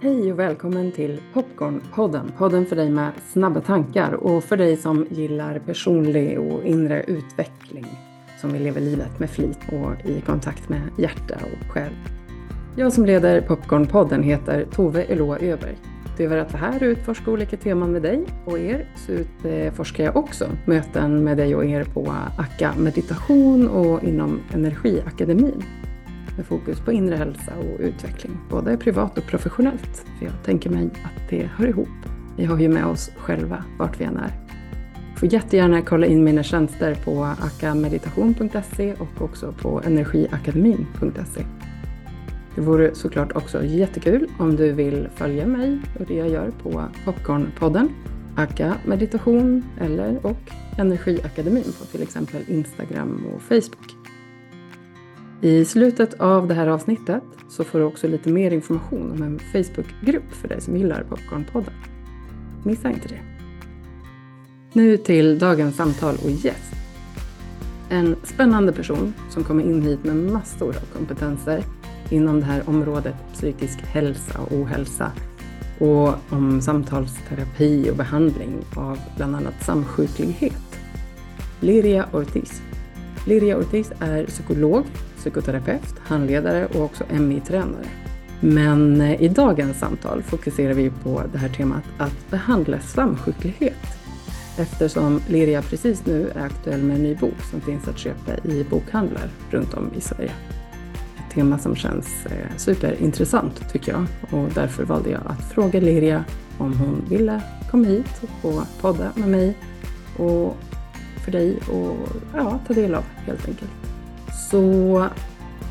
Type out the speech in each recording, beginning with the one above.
Hej och välkommen till Popcornpodden. Podden för dig med snabba tankar och för dig som gillar personlig och inre utveckling. Som vill leva livet med flit och i kontakt med hjärta och själ. Jag som leder Popcornpodden heter Tove Eloa Öberg. Utöver att vara här och utforska olika teman med dig och er så utforskar jag också möten med dig och er på Akka Meditation och inom Energiakademin med fokus på inre hälsa och utveckling, både privat och professionellt. För jag tänker mig att det hör ihop. Vi har ju med oss själva vart vi än är. Du får jättegärna kolla in mina tjänster på akameditation.se och också på energiakademin.se. Det vore såklart också jättekul om du vill följa mig och det jag gör på Popcornpodden, Akka Meditation eller och Energiakademin på till exempel Instagram och Facebook. I slutet av det här avsnittet så får du också lite mer information om en Facebookgrupp för dig som gillar Popcornpodden. Missa inte det. Nu till dagens samtal och gäst. En spännande person som kommer in hit med massor av kompetenser inom det här området psykisk hälsa och ohälsa och om samtalsterapi och behandling av bland annat samsjuklighet. Liria Ortiz. Liria Ortiz är psykolog psykoterapeut, handledare och också MI-tränare. Men eh, i dagens samtal fokuserar vi på det här temat att behandla samsjuklighet eftersom Liria precis nu är aktuell med en ny bok som finns att köpa i bokhandlar runt om i Sverige. Ett tema som känns eh, superintressant tycker jag och därför valde jag att fråga Liria om hon ville komma hit och podda med mig och för dig och ja, ta del av helt enkelt. Så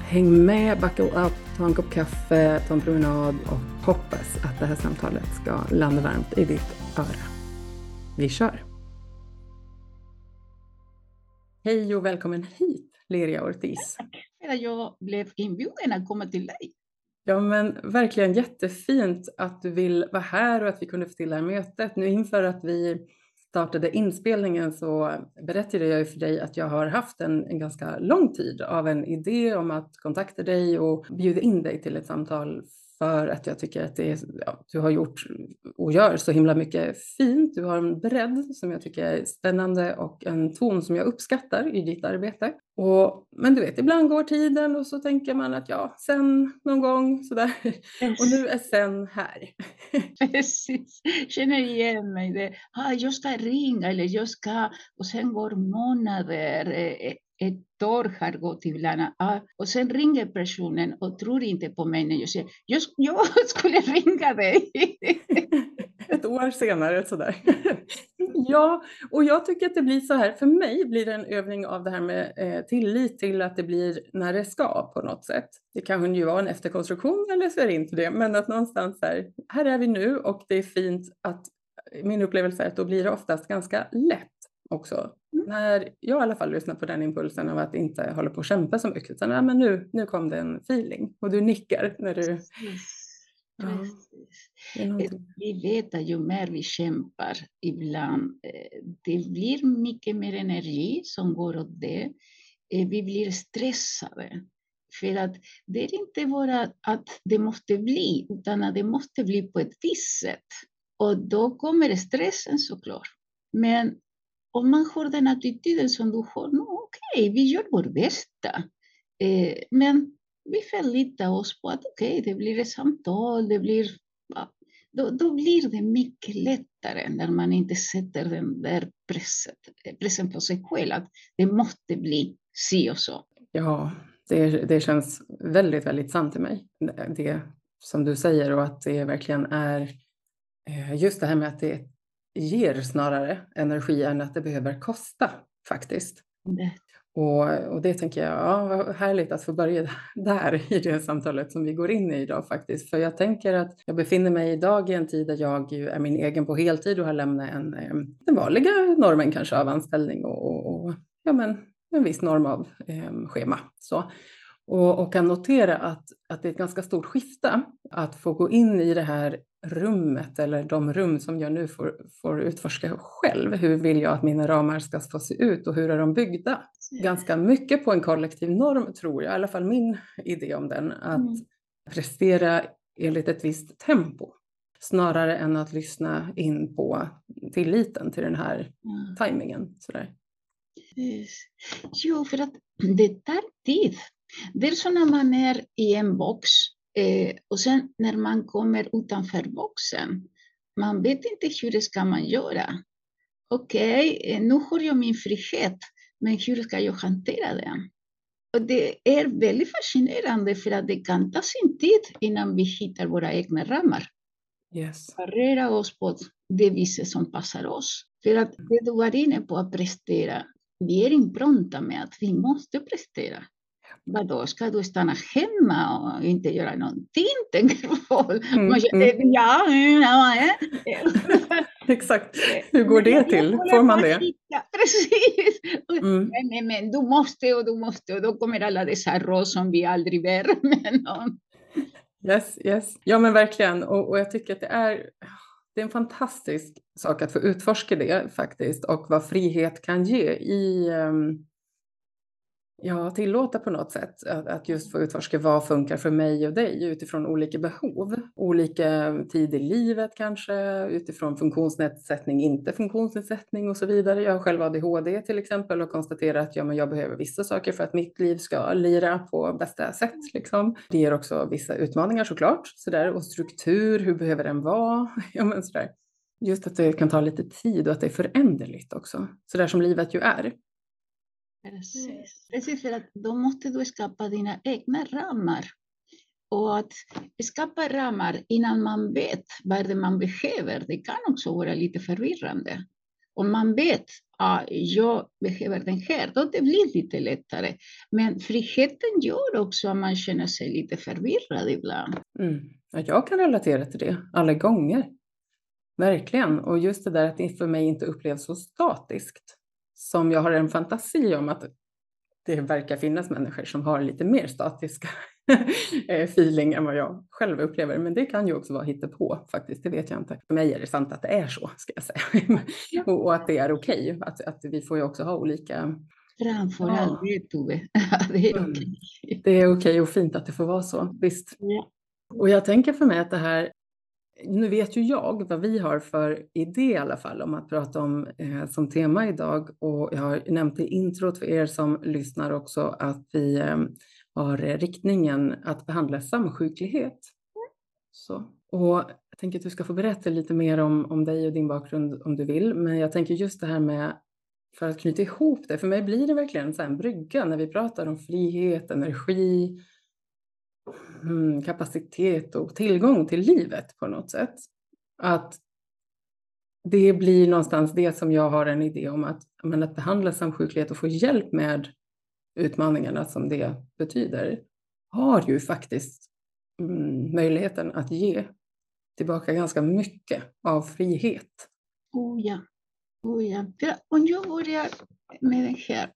häng med, buckle up, ta en kopp kaffe, ta en promenad och hoppas att det här samtalet ska landa varmt i ditt öra. Vi kör! Hej och välkommen hit, Leria Ortiz. Tack för att jag blev inbjuden att komma till dig. Ja, men verkligen jättefint att du vill vara här och att vi kunde få till det här mötet. Nu inför att vi startade inspelningen så berättade jag ju för dig att jag har haft en, en ganska lång tid av en idé om att kontakta dig och bjuda in dig till ett samtal för att jag tycker att det är, ja, du har gjort och gör så himla mycket fint. Du har en bredd som jag tycker är spännande och en ton som jag uppskattar i ditt arbete. Och, men du vet, ibland går tiden och så tänker man att ja, sen någon gång sådär. Och nu är sen här. Precis, känner igen mig. Det, ah, jag ska ringa eller jag ska, och sen går månader, eh, Eh, ett år har gått ibland ah, och sen ringer personen och tror inte på mig när jag säger jag, jag skulle ringa dig. ett år senare sådär. ja, och jag tycker att det blir så här, för mig blir det en övning av det här med eh, tillit till att det blir när det ska på något sätt. Det kan ju vara en efterkonstruktion eller så är det inte det, men att någonstans här, här är vi nu och det är fint att min upplevelse är att då blir det oftast ganska lätt också. Mm. När jag i alla fall lyssnar på den impulsen av att inte hålla på att kämpa så mycket, utan ja, men nu, nu kom det en feeling och du nickar när du... Precis. Ja, vi vet att ju mer vi kämpar ibland, eh, det blir mycket mer energi som går åt det. Eh, vi blir stressade. För att det är inte bara att det måste bli, utan att det måste bli på ett visst sätt. Och då kommer stressen såklart. Men om man har den attityden som du har, okej, okay, vi gör vårt bästa. Eh, men vi förlitar oss på att okej, okay, det blir ett samtal, det blir, ah, ja, då, då blir det mycket lättare när man inte sätter den där pressen, eh, pressen på sig själv, att det måste bli si och så. Ja, det, det känns väldigt, väldigt sant i mig, det som du säger och att det verkligen är eh, just det här med att det ger snarare energi än att det behöver kosta faktiskt. Det. Och, och, det tänker jag, ja, vad härligt att få börja där i det samtalet som vi går in i idag faktiskt. För jag tänker att jag befinner mig idag i en tid där jag är min egen på heltid och har lämnat en, den vanliga normen kanske av anställning och, och, och ja, men en viss norm av eh, schema. Så. Och, och, kan notera att, att det är ett ganska stort skifte att få gå in i det här rummet eller de rum som jag nu får, får utforska själv. Hur vill jag att mina ramar ska få se ut och hur är de byggda? Ganska mycket på en kollektiv norm tror jag, i alla fall min idé om den, att mm. prestera enligt ett visst tempo. Snarare än att lyssna in på tilliten till den här mm. tajmingen. Sådär. Jo, för att det tar tid. Dels när man är i en box eh, och sen när man kommer utanför boxen. Man vet inte hur ska man göra. Okej, okay, eh, nu har jag min frihet, men hur ska jag hantera den? Och det är väldigt fascinerande för att det kan ta sin tid innan vi hittar våra egna ramar. Yes. Parera oss på det viset som passar oss. För att det du var inne på att prestera, vi är inpronta med att vi måste prestera. Vadå, ska du stanna hemma och inte göra någonting, tänker folk. Mm, mm. Ja, ja, ja. Exakt. Hur går det till? Får man det? Precis. Mm. Men, men, du måste och du måste och då kommer alla dessa råd som vi aldrig värmer någon. Yes, yes. Ja men verkligen. Och, och jag tycker att det är, det är en fantastisk sak att få utforska det faktiskt och vad frihet kan ge i um, ja, tillåta på något sätt att, att, just få utforska vad funkar för mig och dig utifrån olika behov. Olika tid i livet kanske, utifrån funktionsnedsättning, inte funktionsnedsättning och så vidare. Jag har själv ADHD till exempel och konstaterar att ja, men jag behöver vissa saker för att mitt liv ska lira på bästa sätt. Liksom. Det ger också vissa utmaningar såklart. Så där. Och struktur, hur behöver den vara? ja, men så där. Just att det kan ta lite tid och att det är föränderligt också. Så där som livet ju är. Precis. Precis, för att då måste du skapa dina egna ramar. Och att skapa ramar innan man vet vad det man behöver, det kan också vara lite förvirrande. Om man vet att ah, jag behöver den här, då det blir lite lättare. Men friheten gör också att man känner sig lite förvirrad ibland. Mm. Jag kan relatera till det alla gånger. Verkligen. Och just det där att det för mig inte upplevs så statiskt som jag har en fantasi om att det verkar finnas människor som har lite mer statiska eh, feeling än vad jag själv upplever. Men det kan ju också vara hittepå faktiskt, det vet jag inte. För mig är det sant att det är så, ska jag säga. och, och, att det är okej, okay. att, att vi får ju också ha olika Framför ja. aldrig, Tove. det är mm. okej. Okay. Det är okej okay och fint att det får vara så, visst. Ja. Och jag tänker för mig att det här nu vet ju jag vad vi har för idé i alla fall om att prata om eh, som tema idag och jag har nämnt i introt för er som lyssnar också att vi eh, har riktningen att behandla samsjuklighet. Så. Och jag tänker att du ska få berätta lite mer om, om dig och din bakgrund om du vill, men jag tänker just det här med för att knyta ihop det, för mig blir det verkligen så en brygga när vi pratar om frihet, energi, mm, kapacitet och tillgång till livet på något sätt. Att det blir någonstans det som jag har en idé om att, men att behandla samsjuklighet och få hjälp med utmaningarna som det betyder har ju faktiskt mm, möjligheten att ge tillbaka ganska mycket av frihet. Oh ja, oh ja. Om jag börjar med det här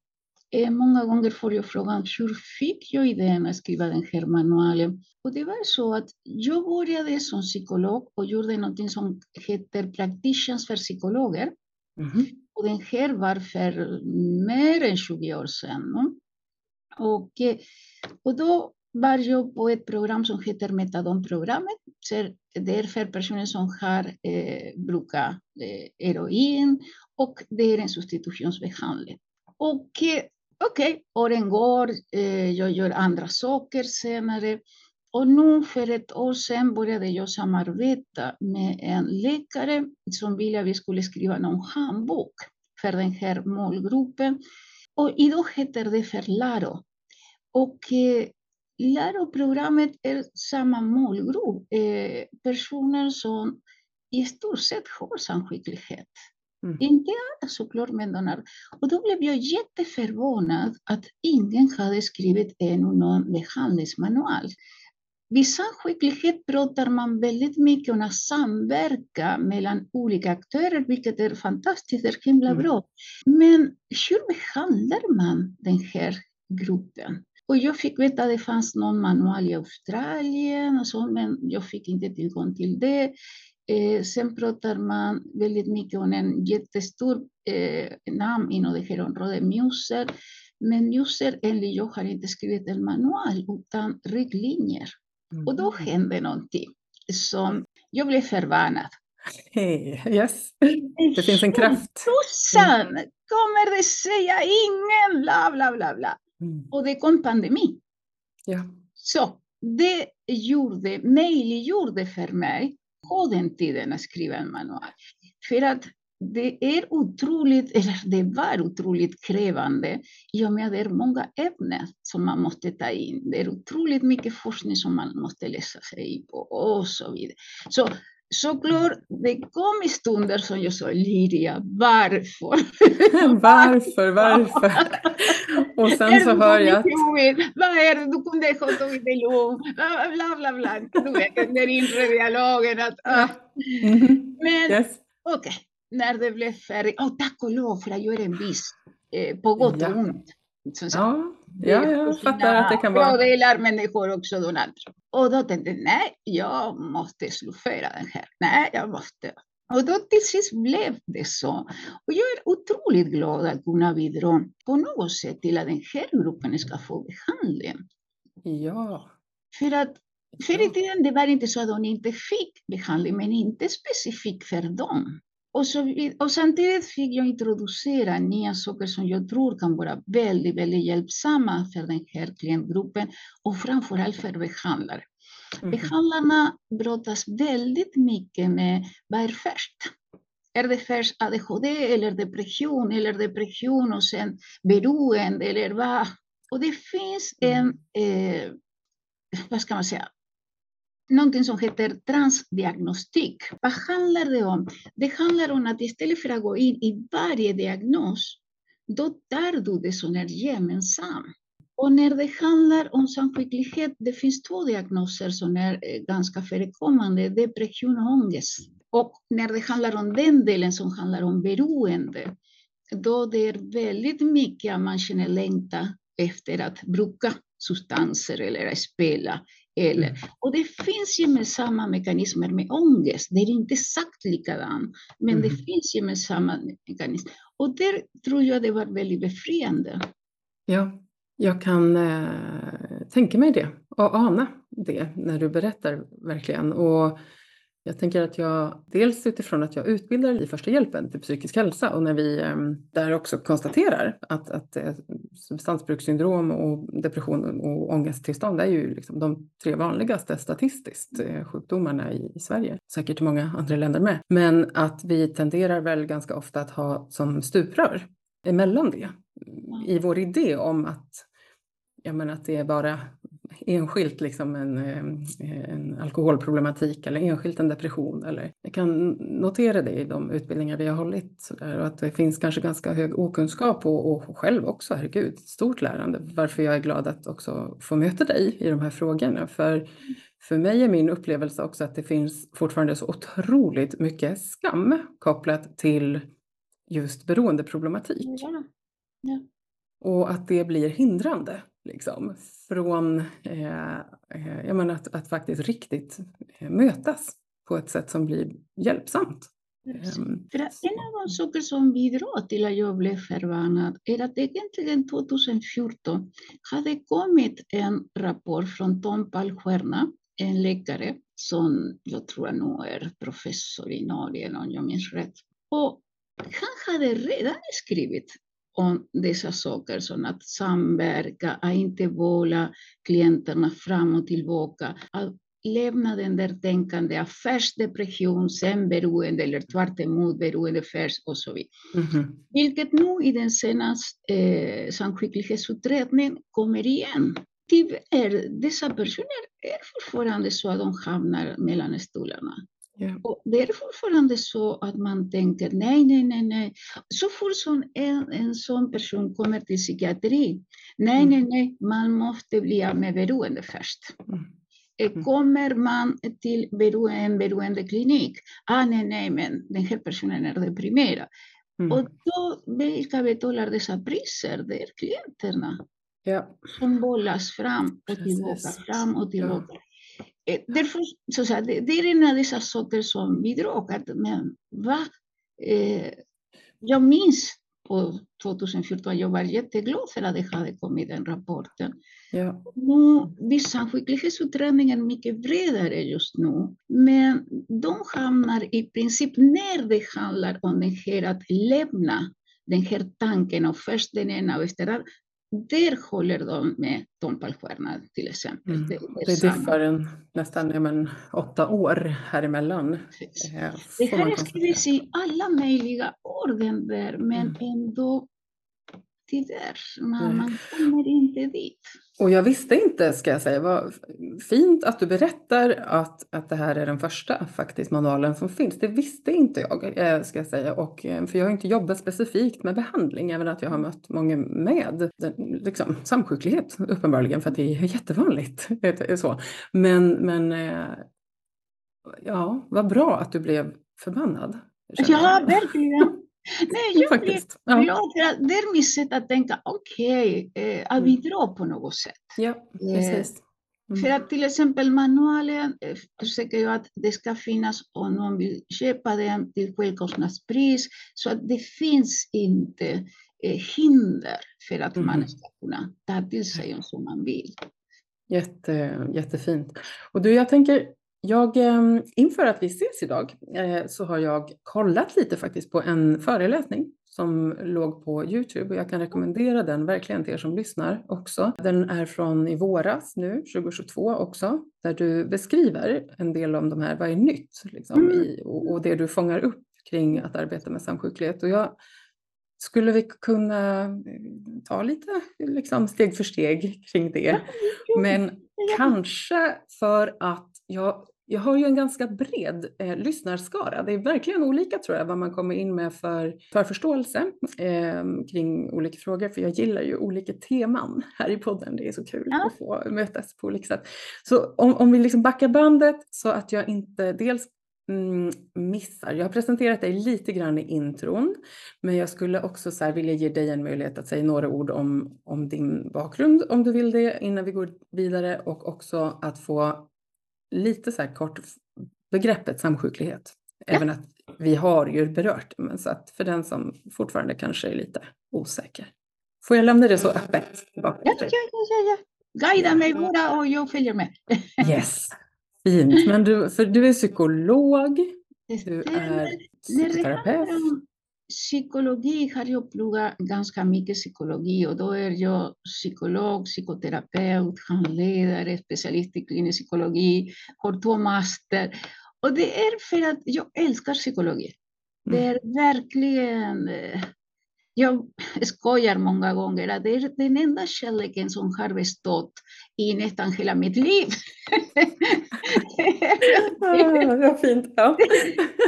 många gånger får jag frågan hur fick jag idén att skriva den här manualen? Och det var så att jag började som psykolog och gjorde något som heter Practitioners för psykologer. Mm. Och den här var för mer än 20 år sedan. No? Och, och då var jag på ett program som heter Metadonprogrammet. Det är för personer som har eh, brukat eh, heroin och det är en substitutionsbehandling. Och okej, okay, åren går, eh, jag gör andra saker senare. Och nu för ett år sedan började jag samarbeta med en läkare som ville att vi skulle skriva någon handbok för den här målgruppen. Och idag heter det för Laro. Och eh, Laro-programmet är samma målgrupp. Eh, personer som i stort sett har samskicklighet. Mm. Inte alla såklart, men de Och då blev jag jätteförvånad att ingen hade skrivit ännu någon behandlingsmanual. Vid samsjuklighet pratar man väldigt mycket om att samverka mellan olika aktörer, vilket är fantastiskt, det är himla mm. bra. Men hur behandlar man den här gruppen? Och jag fick veta att det fanns någon manual i Australien, och så, men jag fick inte tillgång till det. Eh, sen pratar man väldigt mycket om en jättestor eh, namn inom det här området, Muser. Men Muser, enligt jag, har inte skrivit en manual utan riktlinjer. Mm. Och då hände någonting som jag blev förbannad. Hey, yes. Det finns en kraft. Tusan kommer det säga ingen bla bla bla bla. Mm. Och det kom pandemi. Ja. Så det gjorde, möjliggjorde för mig på den tiden att skriva en manual. För att det är otroligt, eller det var otroligt krävande i och med att det är många ämnen som man måste ta in. Det är otroligt mycket forskning som man måste läsa sig på och så vidare. Så såklart, det kom i stunder som jag sa, Liria, varför? varför, varför? Och sen så hör jag att... Vad är det, du kunde ha tagit det lugnt, bla bla bla. Du vet, den där inre dialogen. Att, uh. mm -hmm. Men yes. okej, okay. när det blev färdigt, oh, tack och lov för att jag är en bis, eh, på gott och ont. Ja, ja, jag fattar att det kan vara... Fördelar människor också andra. Och då tänkte jag, nej, jag måste slutföra den här. Nej, jag måste. Och då till sist blev det så. Och jag är otroligt glad att kunna bidra på något sätt till att den här gruppen ska få behandling. Ja. För att förr i tiden det var inte så att de inte fick behandling, men inte specifikt för dem. Och, så, och samtidigt fick jag introducera nya saker som jag tror kan vara väldigt, väldigt hjälpsamma för den här klientgruppen och framförallt för behandlare. Mm. Behandlarna brottas väldigt mycket med vad är först? Är det först ADHD eller depression eller depression och sen beroende eller vad? Och det finns en, eh, vad ska man säga, någonting som heter transdiagnostik. Vad handlar det om? Det handlar om att istället för att gå in i varje diagnos, då tar du det som är gemensamt. Och när det handlar om samsjuklighet, det finns två diagnoser som är eh, ganska förekommande, depression och ångest. Och när det handlar om den delen som handlar om beroende, då det är väldigt mycket att man känner längtan efter att bruka substanser eller att spela eller, mm. och det finns gemensamma mekanismer med ångest. Det är inte exakt likadant, men mm. det finns gemensamma mekanismer. Och där tror jag det var väldigt befriande. Ja, jag kan eh, tänka mig det och ana det när du berättar verkligen. Och jag tänker att jag, dels utifrån att jag utbildar i första hjälpen till psykisk hälsa och när vi ehm, där också konstaterar att, att eh, substansbrukssyndrom och depression och ångesttillstånd är ju liksom de tre vanligaste statistiskt eh, sjukdomarna i, Sverige, säkert i många andra länder med. Men att vi tenderar väl ganska ofta att ha som stuprör emellan det. I vår idé om att jag menar att det är bara enskilt liksom en, eh, en alkoholproblematik eller enskilt en depression. Eller, jag kan notera det i de utbildningar vi har hållit och att det finns kanske ganska hög okunskap och, och själv också, herregud, stort lärande. Varför jag är glad att också få möta dig i de här frågorna. För, för mig är min upplevelse också att det finns fortfarande så otroligt mycket skam kopplat till just beroendeproblematik. Ja. Ja. Och att det blir hindrande Liksom, från eh, eh, jag menar, att, att faktiskt riktigt eh, mötas på ett sätt som blir hjälpsamt. Um, För en av de saker som bidrar till att jag blev förbannad är att egentligen 2014 hade kommit en rapport från Tom Palstierna, en läkare som jag tror nu är professor i Norge om jag minns rätt. Och han hade redan skrivit om dessa saker som att samverka, att inte bolla klienterna fram och tillbaka, att lämna den där tänkande depression, sen beroende eller tvärt emot beroende först och så vidare. Mm -hmm. Vilket nu i den senaste eh, samsjuklighetsutredningen kommer igen. Tyvärr, dessa personer är fortfarande så att de hamnar mellan stolarna. Yeah. Och det är fortfarande så att man tänker nej, nej, nej, nej. Så fort som en, en sån person kommer till psykiatri, nej, mm. nej, nej, man måste bli av med beroende först. Mm. Eh, mm. Kommer man till beroende, en beroendeklinik, ah, nej, nej, men den här personen är deprimerad. Mm. Och då, vilka betalar dessa priser? Det är klienterna. Ja. Som bollas fram och tillbaka, fram och tillbaka. Ja. Eh, därför, så så det, det, är en av dessa saker som bidrog. Att, men, va? Eh, jag minns på 2014. Jag var jätteglad för att det hade kommit den rapporten. Ja. Nu blir samskicklighetsutredningen mycket bredare just nu, men de hamnar i princip när det handlar om den här att lämna den här tanken och först den ena och efter det där håller de med Tom Palstierna till exempel. Mm. Det, det diffar en, nästan ja, men, åtta år här emellan. Eh, det här skrivs i alla möjliga orden där, men mm. ändå tyvärr, man, man kommer inte dit. Och jag visste inte, ska jag säga, vad fint att du berättar att, att det här är den första faktiskt manualen som finns. Det visste inte jag, eh, ska jag säga. Och, eh, för jag har inte jobbat specifikt med behandling, även att jag har mött många med liksom, samsjuklighet uppenbarligen, för att det är jättevanligt. Så. Men, men eh, ja, vad bra att du blev förbannad. Ja, verkligen. Nej, jag blir ja. glad. Det är mitt sätt att tänka, okej, okay, eh, vi mm. drar på något sätt. Ja, precis. Mm. För att till exempel manualen eh, försöker jag att det ska finnas om någon vill köpa den till självkostnadspris så att det finns inte eh, hinder för att mm. man ska kunna ta till sig om som man vill. Jätte, jättefint. Och du, jag tänker, jag, ehm, inför att vi ses idag eh, så har jag kollat lite faktiskt på en föreläsning som låg på Youtube och jag kan rekommendera den verkligen till er som lyssnar också. Den är från i våras nu, 2022 också, där du beskriver en del om de här, vad är nytt liksom, mm. i, och, och, det du fångar upp kring att arbeta med samsjuklighet. Och jag, skulle vi kunna eh, ta lite liksom, steg för steg kring det? Men kanske för att jag jag har ju en ganska bred eh, lyssnarskara. Det är verkligen olika tror jag vad man kommer in med för, för förståelse eh, kring olika frågor. För jag gillar ju olika teman här i podden. Det är så kul ja. att få mötas på olika sätt. Så om, om vi liksom backar bandet så att jag inte dels mm, missar. Jag har presenterat dig lite grann i intron, men jag skulle också så vilja ge dig en möjlighet att säga några ord om, om din bakgrund om du vill det innan vi går vidare och också att få lite så här kort begreppet samsjuklighet. Ja. Även att vi har ju berört det, men så att för den som fortfarande kanske är lite osäker. Får jag lämna det så öppet? Ja, ja, ja, ja. Guida mig bara och jag följer med. yes, fint. Men du, för du är psykolog, du är psykoterapeut psykologi har jag pluggat ganska mycket psykologi och då är jag psykolog, psykoterapeut, handledare, specialist i klinisk psykologi, har två master. Och det är för att jag älskar psykologi. Det mm. är verkligen jag skojar många gånger att det är den enda kärleken som har bestått i nästan hela mitt liv. Vad fint. Ja.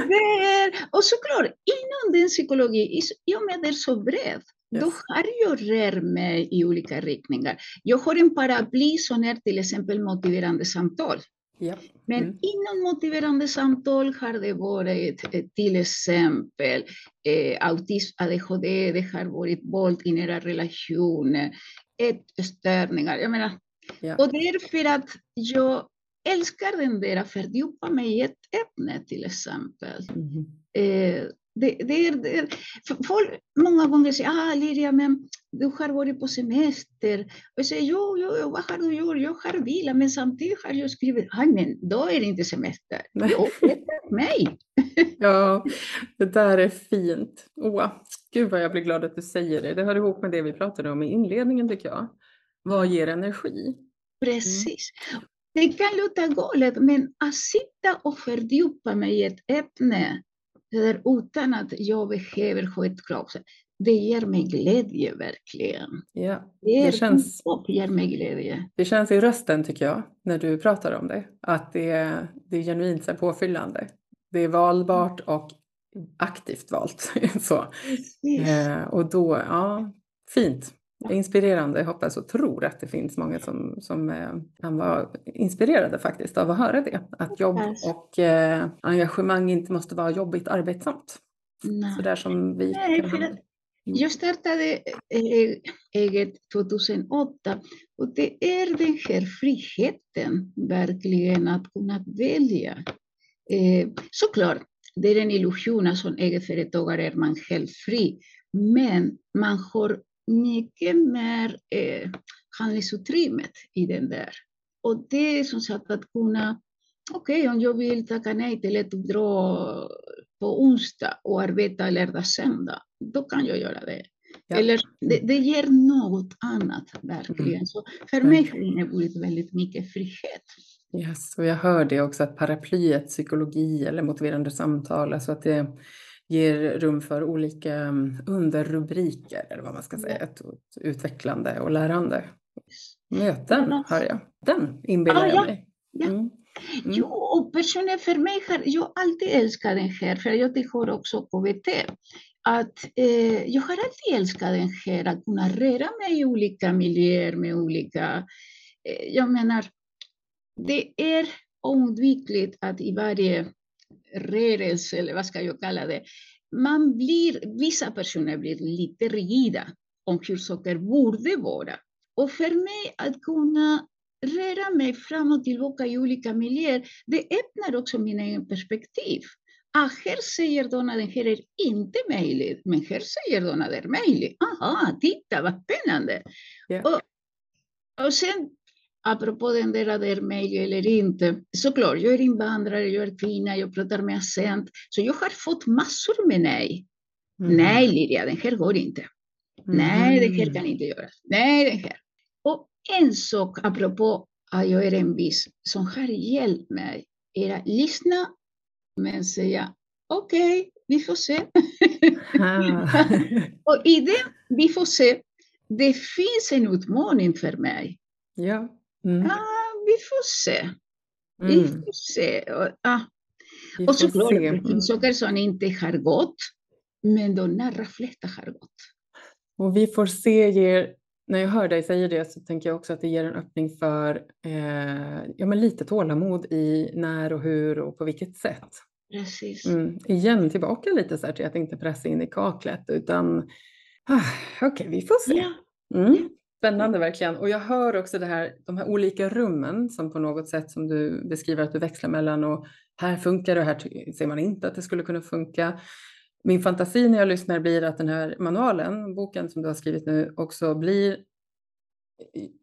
Det är, och såklart, inom den psykologi, i och med att det är så brett, Yes. Då har jag rör mig i olika riktningar. Jag har en paraply som är till exempel motiverande samtal. Ja. Men mm. inom motiverande samtal har det varit till exempel eh, autism, ADHD, det har varit våld i nära relationer, ätstörningar. Jag menar, ja. Och det är för att jag älskar den där att fördjupa mig i ett ämne till exempel. Mm. Eh, det, det, är, det folk många gånger säger ah, Liria, men du har varit på semester. Och jag säger jo, jo, vad har du gjort? Jag har vilat, men samtidigt har jag skrivit ah, men då är det inte semester. Jo, det mig. ja, det där är fint. Oh, gud vad jag blir glad att du säger det. Det hör ihop med det vi pratade om i inledningen tycker jag. Vad ger energi? Precis. Mm. Det kan låta galet, men att sitta och fördjupa mig i ett ämne där utan att jag behöver ha ett krav. Det ger mig glädje verkligen. Ja, det, det känns, ger mig glädje. Det känns i rösten tycker jag, när du pratar om det, att det är, det är genuint så påfyllande. Det är valbart och aktivt valt. så. Eh, och då, ja, fint inspirerande. Jag hoppas och tror att det finns många som, som eh, kan vara inspirerade faktiskt av att höra det. Att jobb och eh, engagemang inte måste vara jobbigt arbetsamt. Nej. Sådär som vi Nej, kan handla. Jag startade eh, eget 2008 och det är den här friheten verkligen att kunna välja. Eh, såklart, det är en illusion att som egenföretagare är man helt fri. Men man har mycket mer eh, handlingsutrymmet i den där. Och det är som sagt att kunna, okej okay, om jag vill tacka nej till ett uppdrag på onsdag och arbeta lördag söndag, då kan jag göra det. Ja. Eller det, det ger något annat verkligen. Mm. Så för mig har det inneburit väldigt mycket frihet. Yes, och jag hör det också att paraplyet psykologi eller motiverande samtal, alltså att det ger rum för olika mm, underrubriker eller vad man ska säga, ett, ett utvecklande och lärande. Möten hör jag, den inbillar ah, jag ja. mig. Mm. Mm. Jo, och personen för mig har jag alltid älskat den här, för jag tillhör också KBT. Att eh, jag har alltid älskat den här, att kunna röra mig i olika miljöer med olika... Eh, jag menar, det är oundvikligt att i varje rörelse, eller vad ska jag kalla det, man blir, vissa personer blir lite rigida om hur saker borde vara. Och för mig att kunna röra mig fram och tillbaka i olika miljöer, det öppnar också min egen perspektiv. Ah, här säger de att det här är inte möjligt, men här säger de att det är möjligt. Aha, titta vad spännande! Yeah. Och, och sen apropå den där att det är möjligt eller inte. Såklart, jag är invandrare, jag är kvinna, jag pratar med accent. Så jag har fått massor med nej. Mm. Nej, Liria, den här går inte. Mm. Nej, det här kan inte göras. Nej, den här. Och en sak apropå att jag är envis som har hjälpt mig är att lyssna men säga okej, okay, vi får se. Ah. och i det vi får se, det finns en utmaning för mig. Ja. Mm. Ja, vi får se. Vi mm. får se. Och, ah. Vi och såklart, det finns saker som inte har gått, men de allra flesta har gått. Och vi får se ger, när jag hör dig säga det så tänker jag också att det ger en öppning för eh, ja, men lite tålamod i när och hur och på vilket sätt. Precis. Mm. Igen tillbaka lite så här till att inte pressa in i kaklet utan ah, okej, okay, vi får se. Mm. Ja. Spännande verkligen. Och jag hör också det här, de här olika rummen som på något sätt som du beskriver att du växlar mellan och här funkar det och här ser man inte att det skulle kunna funka. Min fantasi när jag lyssnar blir att den här manualen, boken som du har skrivit nu, också blir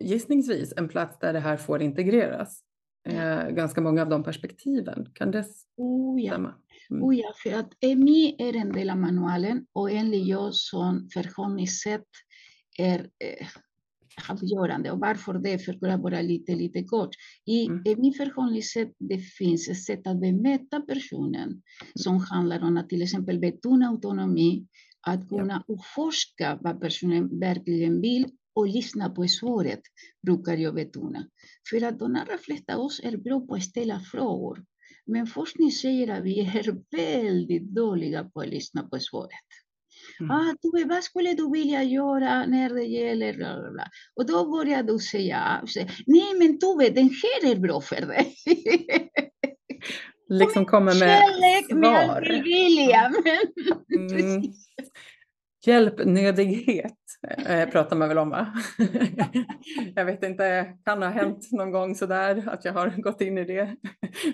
gissningsvis en plats där det här får integreras. Eh, ganska många av de perspektiven. Kan det oh ja. stämma? Mm. Oh ja, för att EMI är en del av manualen och enligt jag som förhållningssätt är eh, avgörande. Och varför det? För att vara lite, lite kort. I, mm. min förhållningssätt det finns ett sätt att bemöta personen som handlar om att till exempel betona autonomi, att kunna ja. utforska vad personen verkligen vill och lyssna på svaret, brukar jag betona. För att de allra flesta av oss är bra på att ställa frågor. Men forskning säger att vi är väldigt dåliga på att lyssna på svaret. Mm. Ah, Tove, vad skulle du vilja göra när det gäller... Bla, bla, bla. Och då börjar du säga, nej men Tove, den här är bra för dig. liksom kommer med Kärlek svar. med vilja. Men... Mm. Hjälpnödighet eh, pratar man väl om va? jag vet inte, kan ha hänt någon gång sådär att jag har gått in i det.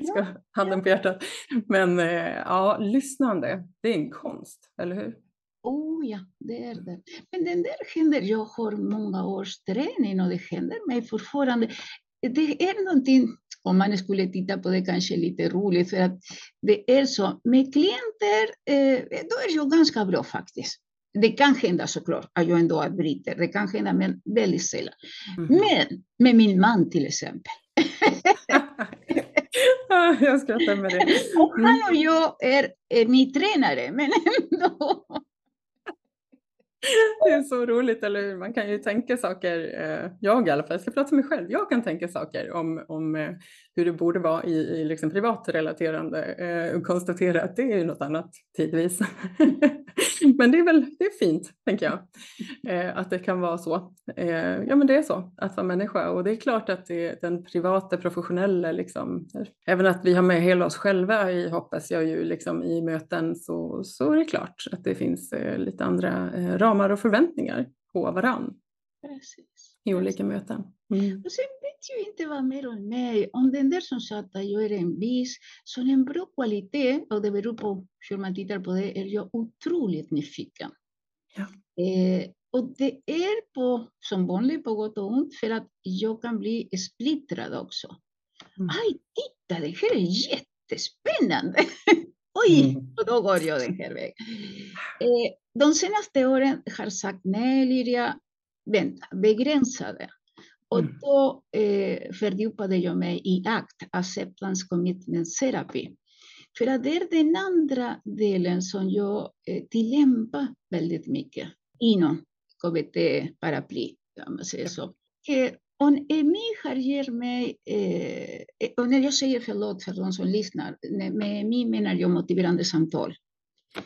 Ska handen på hjärtat. Men eh, ja, lyssnande, det är en konst, eller hur? Oh ja, det är det. Men den där händer, jag har många års träning och det händer mig fortfarande. Det är någonting, om man skulle titta på det kanske lite roligt, för att det är så, med klienter, eh, då är jag ganska bra faktiskt. Det kan hända såklart att jag ändå bryter, det kan hända, men väldigt sällan. Mm. Men med min man till exempel. jag skrattar med det. Och han och jag är, är min tränare, men ändå. Det är så roligt, eller hur? Man kan ju tänka saker, eh, jag i alla fall, jag ska prata för mig själv, jag kan tänka saker om, om eh, hur det borde vara i, i liksom privatrelaterande eh, och konstatera att det är något annat tidvis. men det är väl det är fint, tänker jag, eh, att det kan vara så. Eh, ja, men det är så att vara människa och det är klart att det är den privata, professionella, liksom, även att vi har med hela oss själva i, hoppas jag ju, liksom, i möten så, så är det klart att det finns eh, lite andra eh, ramar och förväntningar på varann. Precis. I olika möten. Mm. Och sen vet jag inte vad mer om mig. Om den där som sa att jag är envis, som en bra kvalitet, och det beror på hur man tittar på det, är jag otroligt nyfiken. Ja. Eh, och det är på, som vanligt på gott och ont för att jag kan bli splittrad också. Mm. Aj, titta, det här är jättespännande! Oj, mm. och då går jag den här vägen. Eh, de senaste åren har sagt nej, Liria, vänta, begränsade. Och mm. då eh, fördjupade jag mig i ACT, Acceptance Commitment Therapy. För att det är den andra delen som jag eh, tillämpar väldigt mycket inom KBT-paraply, om man säger så. Eh, om EMI har ger mig, eh, och när jag säger förlåt för de som lyssnar, med EMI menar jag motiverande samtal.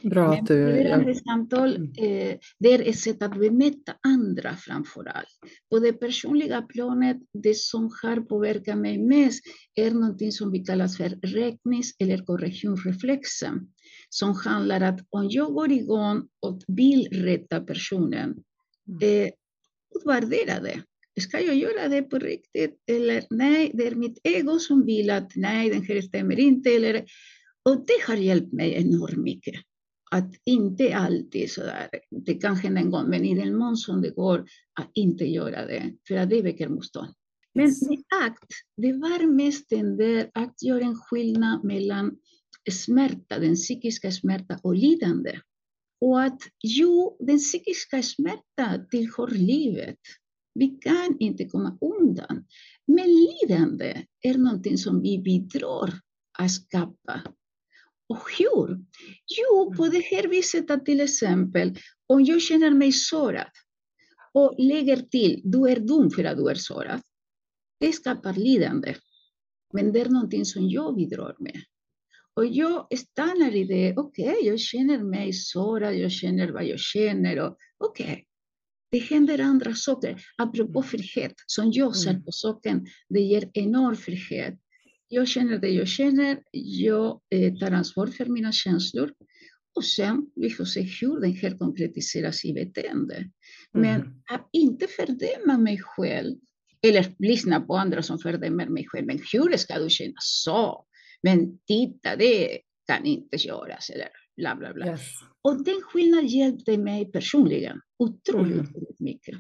Bra att du... Motiverande samtal, mm. eh, det är ett sätt att bemöta andra framför allt. På det personliga planet, det som har påverkat mig mest är någonting som vi kallar för räknings eller korrektionsreflexen. Som handlar om att om jag går igång och vill rätta personen, mm. eh, utvärdera det. Ska jag göra det på riktigt? Eller nej, det är mitt ego som vill att nej, den här stämmer inte. Eller, och det har hjälpt mig enormt mycket. Att inte alltid sådär, det kan hända en gång, men i den mån som det går att inte göra det, för att det väcker motstånd. Men med akt, det var mest den där att göra en skillnad mellan smärta, den psykiska smärta och lidande. Och att jo, den psykiska smärta tillhör livet. Vi kan inte komma undan. Men lidande är någonting som vi bidrar att skapa. Och hur? Jo, på det här viset att till exempel, om jag känner mig sårad och lägger till, du är dum för att du är sårad. Det skapar lidande. Men det är någonting som jag bidrar med. Och jag stannar i det, okej, okay, jag känner mig sårad, jag känner vad jag känner. Okej, okay, det händer andra saker. Apropå mm. frihet, som jag ser mm. på saken, det ger enorm frihet. Jag känner det jag känner, jag eh, tar ansvar för mina känslor. Och sen vi får se hur den här konkretiseras i beteende. Men mm. att inte fördöma mig själv, eller lyssna på andra som fördömer mig själv. Men hur ska du känna så? Men titta, det kan inte göras. Eller bla, bla, bla. Yes. Och den skillnaden hjälpte mig personligen otroligt mm. mycket.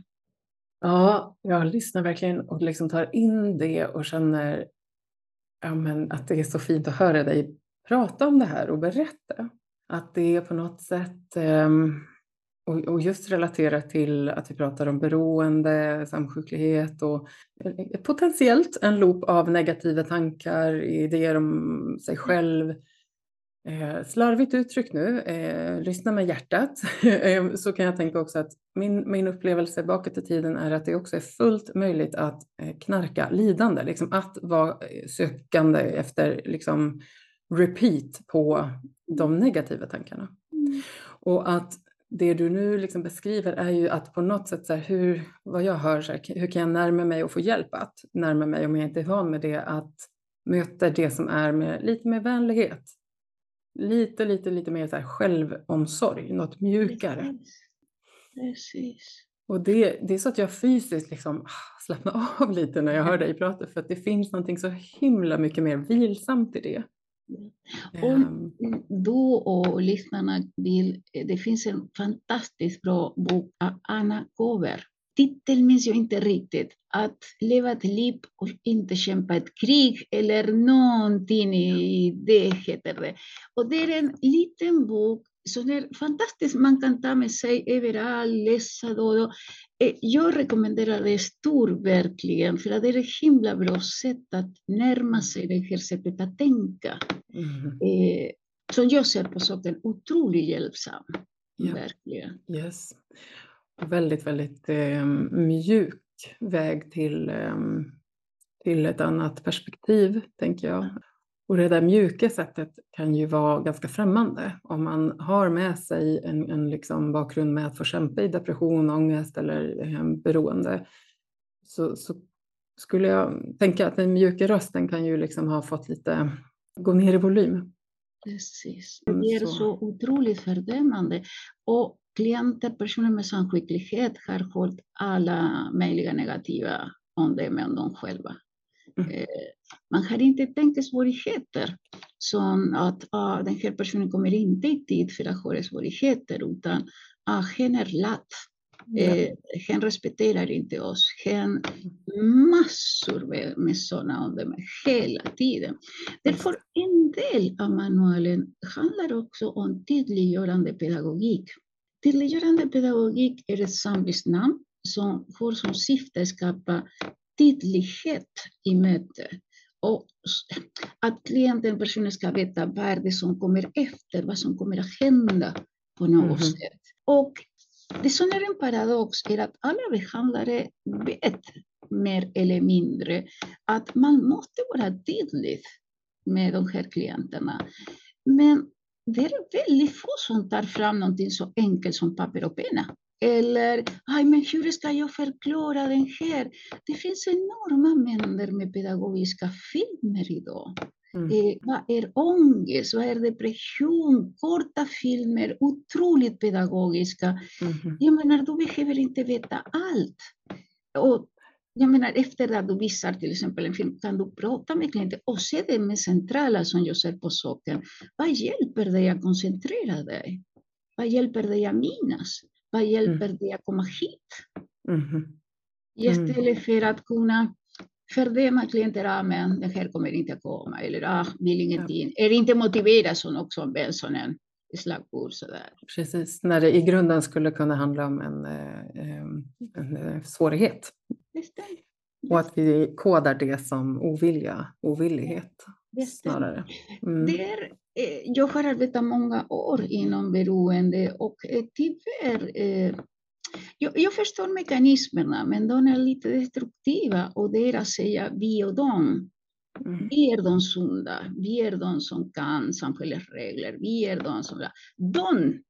Ja, jag lyssnar verkligen och liksom tar in det och känner ja, men att det är så fint att höra dig prata om det här och berätta. Att det är på något sätt, ehm, och, just relaterat till att vi pratar om beroende, samsjuklighet och potentiellt en loop av negativa tankar, idéer om sig själv, Eh, slarvigt uttryck nu, eh, lyssna med hjärtat, eh, så kan jag tänka också att min, min upplevelse bakåt i tiden är att det också är fullt möjligt att eh, knarka lidande, liksom att vara eh, sökande efter liksom, repeat på de negativa tankarna. Mm. Och att det du nu liksom beskriver är ju att på något sätt, så här, hur, vad jag hör, så här, hur kan jag närma mig och få hjälp att närma mig om jag inte är van med det, att möta det som är med lite mer vänlighet lite, lite, lite mer så här självomsorg, något mjukare. Precis. Och det, det är så att jag fysiskt liksom ah, slappnar av lite när jag hör dig prata för att det finns någonting så himla mycket mer vilsamt i det. Om ehm. du och lyssnarna vill, det finns en fantastiskt bra bok av Anna Kover titeln minns jag inte riktigt. Att leva ett liv och inte kämpa ett krig eller någonting i det heter det. Och det är en liten bok som är fantastisk. Man kan ta med sig överallt, läsa då. Eh, jag rekommenderar det stort verkligen, för att det är ett himla bra sätt att närma sig det här sättet att tänka. Mm. Eh, som jag ser på saken otroligt hjälpsam. Ja. Verkligen. Yes väldigt, väldigt eh, mjuk väg till, eh, till ett annat perspektiv, tänker jag. Och det där mjuka sättet kan ju vara ganska främmande om man har med sig en, en liksom bakgrund med att få kämpa i depression, ångest eller eh, beroende. Så, så, skulle jag tänka att den mjuka rösten kan ju liksom ha fått lite gå ner i volym. Precis. Det är så, så otroligt fördömande. Och klienter, personer med samsjuklighet har hållit alla möjliga negativa omdömen om dem själva. Mm. Eh, man har inte tänkt svårigheter som att ah, den här personen kommer inte i tid för att ha svårigheter utan ah, hen är lat. Eh, hen respekterar inte oss. Hen massor med, med sådana omdömen hela tiden. Därför en del av manualen handlar också om tydliggörande pedagogik. Tydliggörande pedagogik är ett samlingsnamn som har som syfte att skapa tydlighet i mötet. Och att klienten, personen ska veta vad är det som kommer efter, vad som kommer att hända på något mm sätt. Och det som är en paradox är att alla behandlare vet mer eller mindre att man måste vara tydlig med de här klienterna. Men det är väldigt få som tar fram någonting så enkelt som papper och penna. Eller, Aj, men hur ska jag förklara den här? Det finns enorma mängder med pedagogiska filmer idag. Mm. Eh, vad är ångest? Vad är depression? Korta filmer, otroligt pedagogiska. Mm. Jag menar, du behöver inte veta allt. Och jag menar, efter att du visar till exempel en film kan du prata med klienten och se det med centrala som jag ser på saken. Vad hjälper dig att koncentrera dig? Vad hjälper dig att minnas? Vad hjälper mm. dig att komma hit? Mm. Istället för att kunna fördöma klienter, ah, men den här kommer inte att komma, eller ah, vill ingenting. Ja. Är inte motiverad som också en sån en slagord. Sådär. Precis, när det i grunden skulle kunna handla om en, eh, en, eh, svårighet. Och att vi kodar det som ovilja, ovillighet snarare. Mm. Det är, eh, jag har arbetat många år inom beroende och tyvärr jag, jag, förstår mekanismerna, men de är lite destruktiva och det är att säga vi och dem. Mm. Vi är de sunda, vi är de som kan samhällets regler, vi är de som... De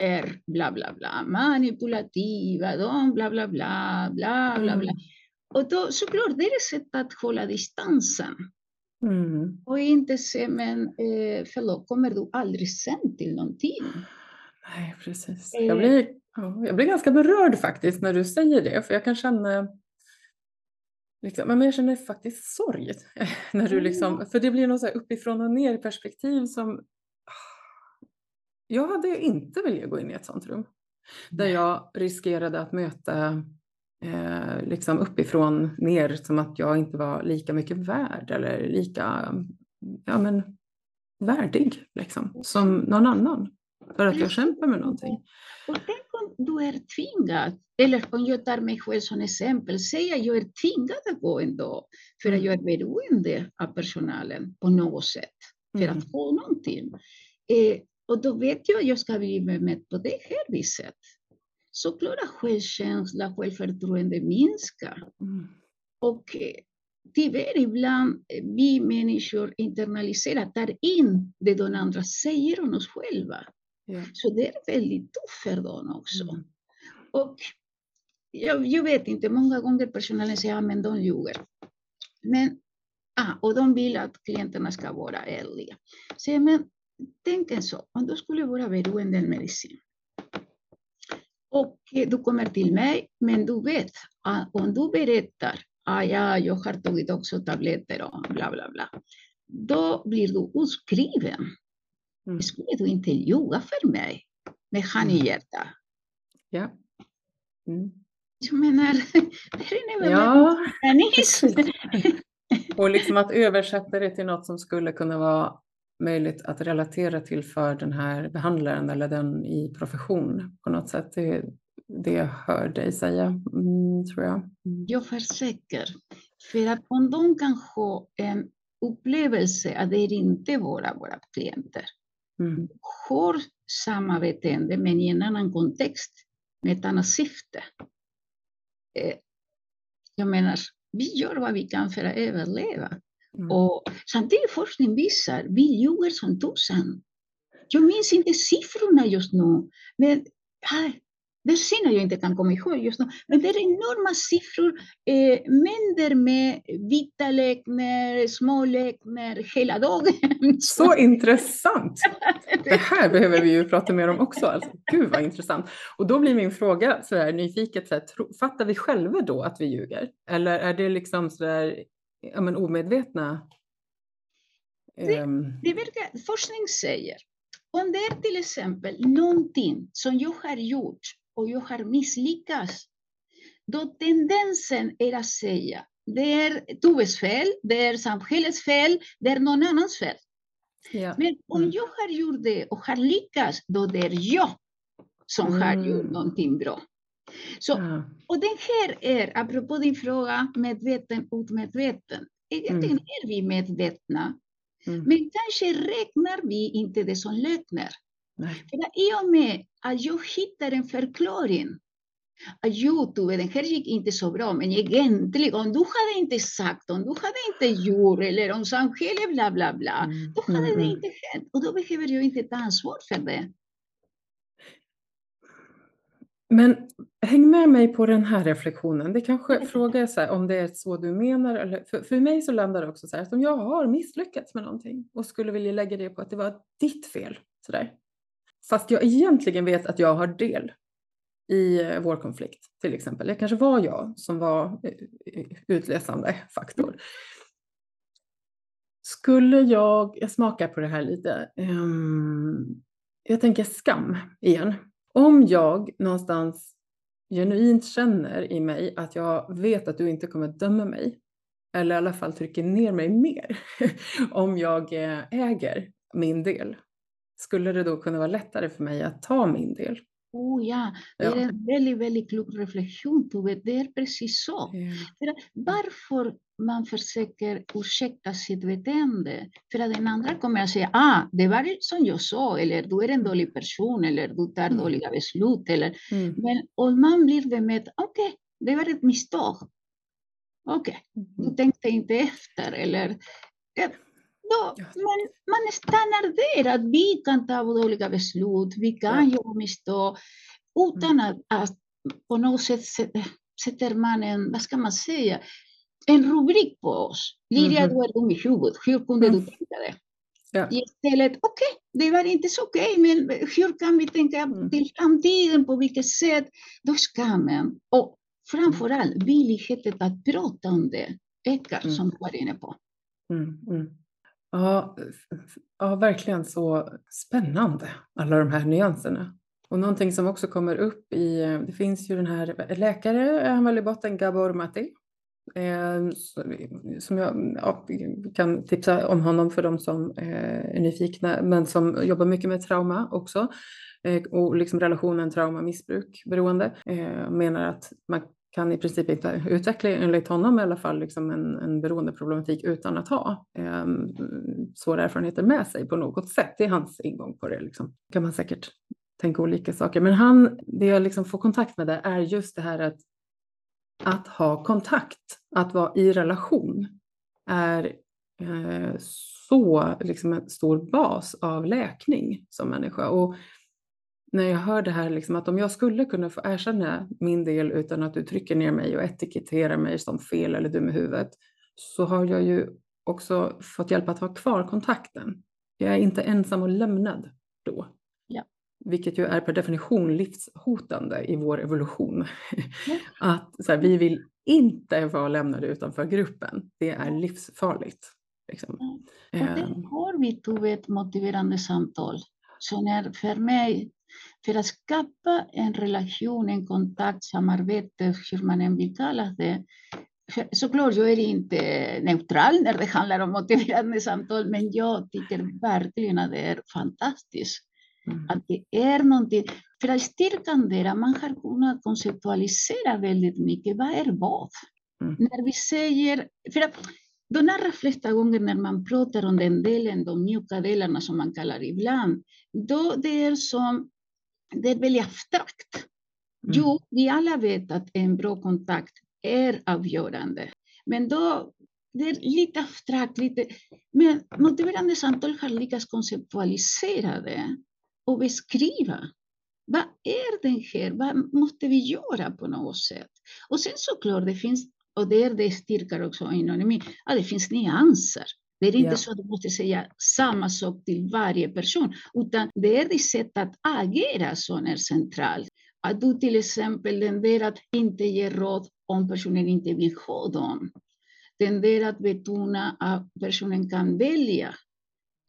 är bla bla bla, manipulativa, de bla bla bla, bla bla bla. Mm. Och då såklart, det är ett sätt att hålla distansen. Mm. Och inte se, men eh, förlåt, kommer du aldrig sen till någonting? Nej, precis. Jag blir Ja, jag blir ganska berörd faktiskt när du säger det, för jag kan känna Liksom, men jag känner faktiskt sorg. När du liksom, för det blir något så uppifrån och ner perspektiv som... Jag hade inte velat gå in i ett sånt rum. Där jag riskerade att möta eh, liksom uppifrån ner som att jag inte var lika mycket värd eller lika ja, men, värdig liksom, som någon annan. För att jag kämpar med någonting. Och tänk om du är tvingad, eller om jag tar mig själv som exempel, säg att jag är tvingad att gå ändå, för att jag är beroende av personalen på något sätt, för att mm. få någonting. Eh, och då vet jag att jag ska bli bemött på det här viset. Såklart självkänsla, självförtroende minskar. Mm. Och eh, tyvärr ibland eh, vi människor internaliserar, tar in det de andra säger om oss själva. Ja. Så det är väldigt tufft för dem också. Mm. Och jag, jag, vet inte, många gånger personalen säger att ja, de ljuger. Men, ah, och de vill att klienterna ska vara ärliga. Så, men tänk en så, om du skulle vara beroende av medicin. Och du kommer till mig, men du vet att om du berättar att ah, ja, jag har tagit också tabletter och bla bla bla. Då blir du utskriven Mm. Skulle du inte ljuga för mig med han i hjärtat? Ja. Mm. Jag menar, det är ja. Och liksom att översätta det till något som skulle kunna vara möjligt att relatera till för den här behandlaren eller den i profession på något sätt. Det, det jag hör dig säga, mm, tror jag. Mm. Jag försäker. För att om de kan ha en upplevelse att det är inte våra, våra klienter, mm. har samma beteende men i en annan kontext med ett annat syfte. Eh, jag menar, vi gör vad vi kan för att överleva. Mm. Och samtidigt forskning visar, vi ljuger som tusan. Jag minns inte siffrorna just nu, men det är synd att jag inte kan komma ihåg just nu, men det är enorma siffror. Eh, mängder med vita lekner, små lekner hela dagen. Så intressant! Det här behöver vi ju prata mer om också. Alltså, gud vad intressant. Och då blir min fråga så här, nyfiket, så här, fattar vi själva då att vi ljuger? Eller är det liksom så där, ja, men omedvetna? Det, ehm. det verkar, forskning säger om det är till exempel någonting som jag har gjort och jag har misslyckats, då tendensen är att säga det är Toves fel, det är samhällets fel, det är någon annans fel. Ja. Men om mm. jag har gjort det och har lyckats, då det är jag som mm. har gjort någonting bra. Så. Och den här är, apropå din fråga, medveten, omedveten. Egentligen mm. är vi medvetna, mm. men kanske räknar vi inte det som lögner. För I och med att jag hittar en förklaring att Youtube, den här gick inte så bra, men egentligen om du hade inte sagt, om du hade inte gjort, eller om samhället bla bla bla, mm. då hade mm. det mm. inte hänt. Och då behöver jag inte ta ansvar för det. Men häng med mig på den här reflektionen. Det kanske frågar så här, om det är så du menar. Eller, för, för mig så landar det också så här att om jag har misslyckats med någonting och skulle vilja lägga det på att det var ditt fel. Så där. Fast jag egentligen vet att jag har del i eh, vår konflikt till exempel. Det kanske var jag som var eh, utlösande faktor. Skulle jag, jag smakar på det här lite, um, jag tänker skam igen. Om jag någonstans genuint känner i mig att jag vet att du inte kommer döma mig, eller i alla fall trycker ner mig mer, om jag eh, äger min del, skulle det då kunna vara lättare för mig att ta min del? Oh ja, det är en väldigt, väldigt klok reflektion, Tove. Det är precis så. Ja. varför man försöker ursäkta sitt beteende? För att den andra kommer att säga, ah, det var som jag sa, eller du är en dålig person, eller du tar mm. dåliga beslut. Eller, mm. Men om man blir bemött, okej, okay, det var ett misstag. Okej, okay, du mm. tänkte inte efter, eller då, man, man stannar där, att vi kan ta dåliga beslut, vi kan ja. göra misstag utan mm. att, att på något sätt sätter man en, vad ska man säga, en rubrik på oss. Liria, mm. du är dum i huvudet, hur kunde mm. du tänka det? Ja. Istället, okej, okay, det var inte så okej, okay, men hur kan vi tänka mm. till framtiden, på vilket sätt? Då skammen och framförallt villigheten att prata om det ökar, mm. som du var inne på. Mm, mm. Ja, ja, verkligen så spännande, alla de här nyanserna. Och någonting som också kommer upp i, det finns ju den här läkare, han väl i botten, Gabor Mati, eh, som jag ja, kan tipsa om honom för de som eh, är nyfikna, men som jobbar mycket med trauma också eh, och liksom relationen trauma-missbruk beroende. Eh, menar att man kan i princip inte utveckla, enligt honom i alla fall, liksom en, en beroendeproblematik utan att ha eh, svåra erfarenheter med sig på något sätt. Det är hans ingång på det. Liksom. kan man säkert tänka olika saker. Men han, det jag liksom får kontakt med det är just det här att, att ha kontakt, att vara i relation är eh, så liksom en stor bas av läkning som människa. Och när jag hör det här, liksom, att om jag skulle kunna få erkänna min del utan att du trycker ner mig och etiketterar mig som fel eller dum i huvudet, så har jag ju också fått hjälp att ha kvar kontakten. Jag är inte ensam och lämnad då. Ja. Vilket ju är per definition livshotande i vår evolution. Ja. att så här, vi vill inte vara lämnade utanför gruppen. Det är livsfarligt. Liksom. Ja. Och det ehm. har vi Tove ett motiverande samtal. Så när för mig för att skapa en relation, en kontakt, samarbete, hur man än vill kalla det. Såklart, jag är inte neutral när det handlar om motiverande samtal, men jag tycker verkligen att det är fantastiskt. Mm. Att det är någonting. För att styrkan där, man har kunnat konceptualisera väldigt mycket. Vad är vad? Mm. När vi säger... För att de allra flesta gånger när man pratar om den delen, de mjuka delarna som man kallar ibland, då det är som det är väldigt abstrakt. Mm. Jo, vi alla vet att en bra kontakt är avgörande. Men då, det är lite abstrakt, lite... Men motiverande samtal har lyckats konceptualisera det och beskriva. Vad är det här? Vad måste vi göra på något sätt? Och sen såklart, det finns, och det är det styrkar också mig, att det finns nyanser. Det är inte ja. så att du måste säga samma sak till varje person, utan det är ditt sätt att agera som är centralt. Att du till exempel tenderar att inte ge råd om personen inte vill ha dem. Tenderar att betona att personen kan välja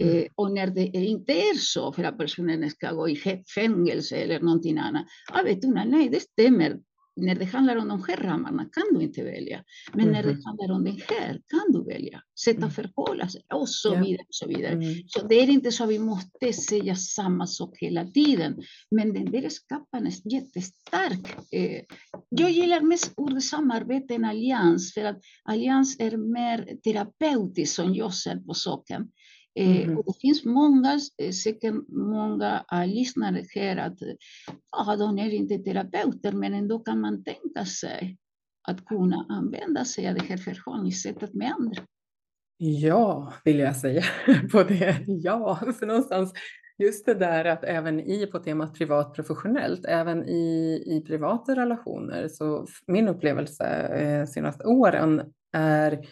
Mm. Eh, och när det inte är så för att personen ska gå i fängelse eller någonting annat. Vet du, nej, det stämmer när det handlar om de här ramarna kan du inte välja. Men mm. när det mhm. handlar om den här kan du välja. Sätta mm. förhålla sig och så vidare. Och så vidare. Mm. så det är inte så att vi måste säga samma sak hela tiden. Men den där skapan är jättestark. Eh, jag gillar mest ordet samarbete än allians. För att allians är mer terapeutiskt som jag ser på saken. Mm. och det finns många, eh, säkert många uh, lyssnare här att ja, de är inte terapeuter, men ändå kan man tänka sig att kunna använda sig av det här förhållningssättet med andra. Ja, vill jag säga på det. Ja, för någonstans just det där att även i på temat privat professionellt, även i, i privata relationer, så min upplevelse eh, senaste åren är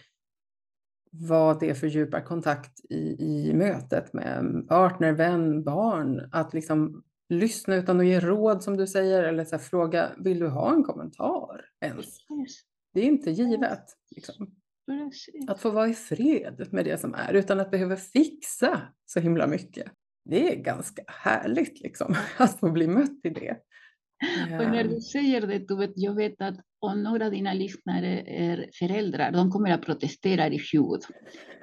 vad det fördjupar kontakt i, i mötet med partner, vän, barn. Att liksom lyssna utan att ge råd som du säger eller så fråga, vill du ha en kommentar ens? Det är inte givet. Liksom. Att få vara i fred med det som är utan att behöva fixa så himla mycket. Det är ganska härligt liksom, att få bli mött i det. Och när du säger det, du vet, jag vet att om några av dina lyssnare är föräldrar, de kommer att protestera i fjol.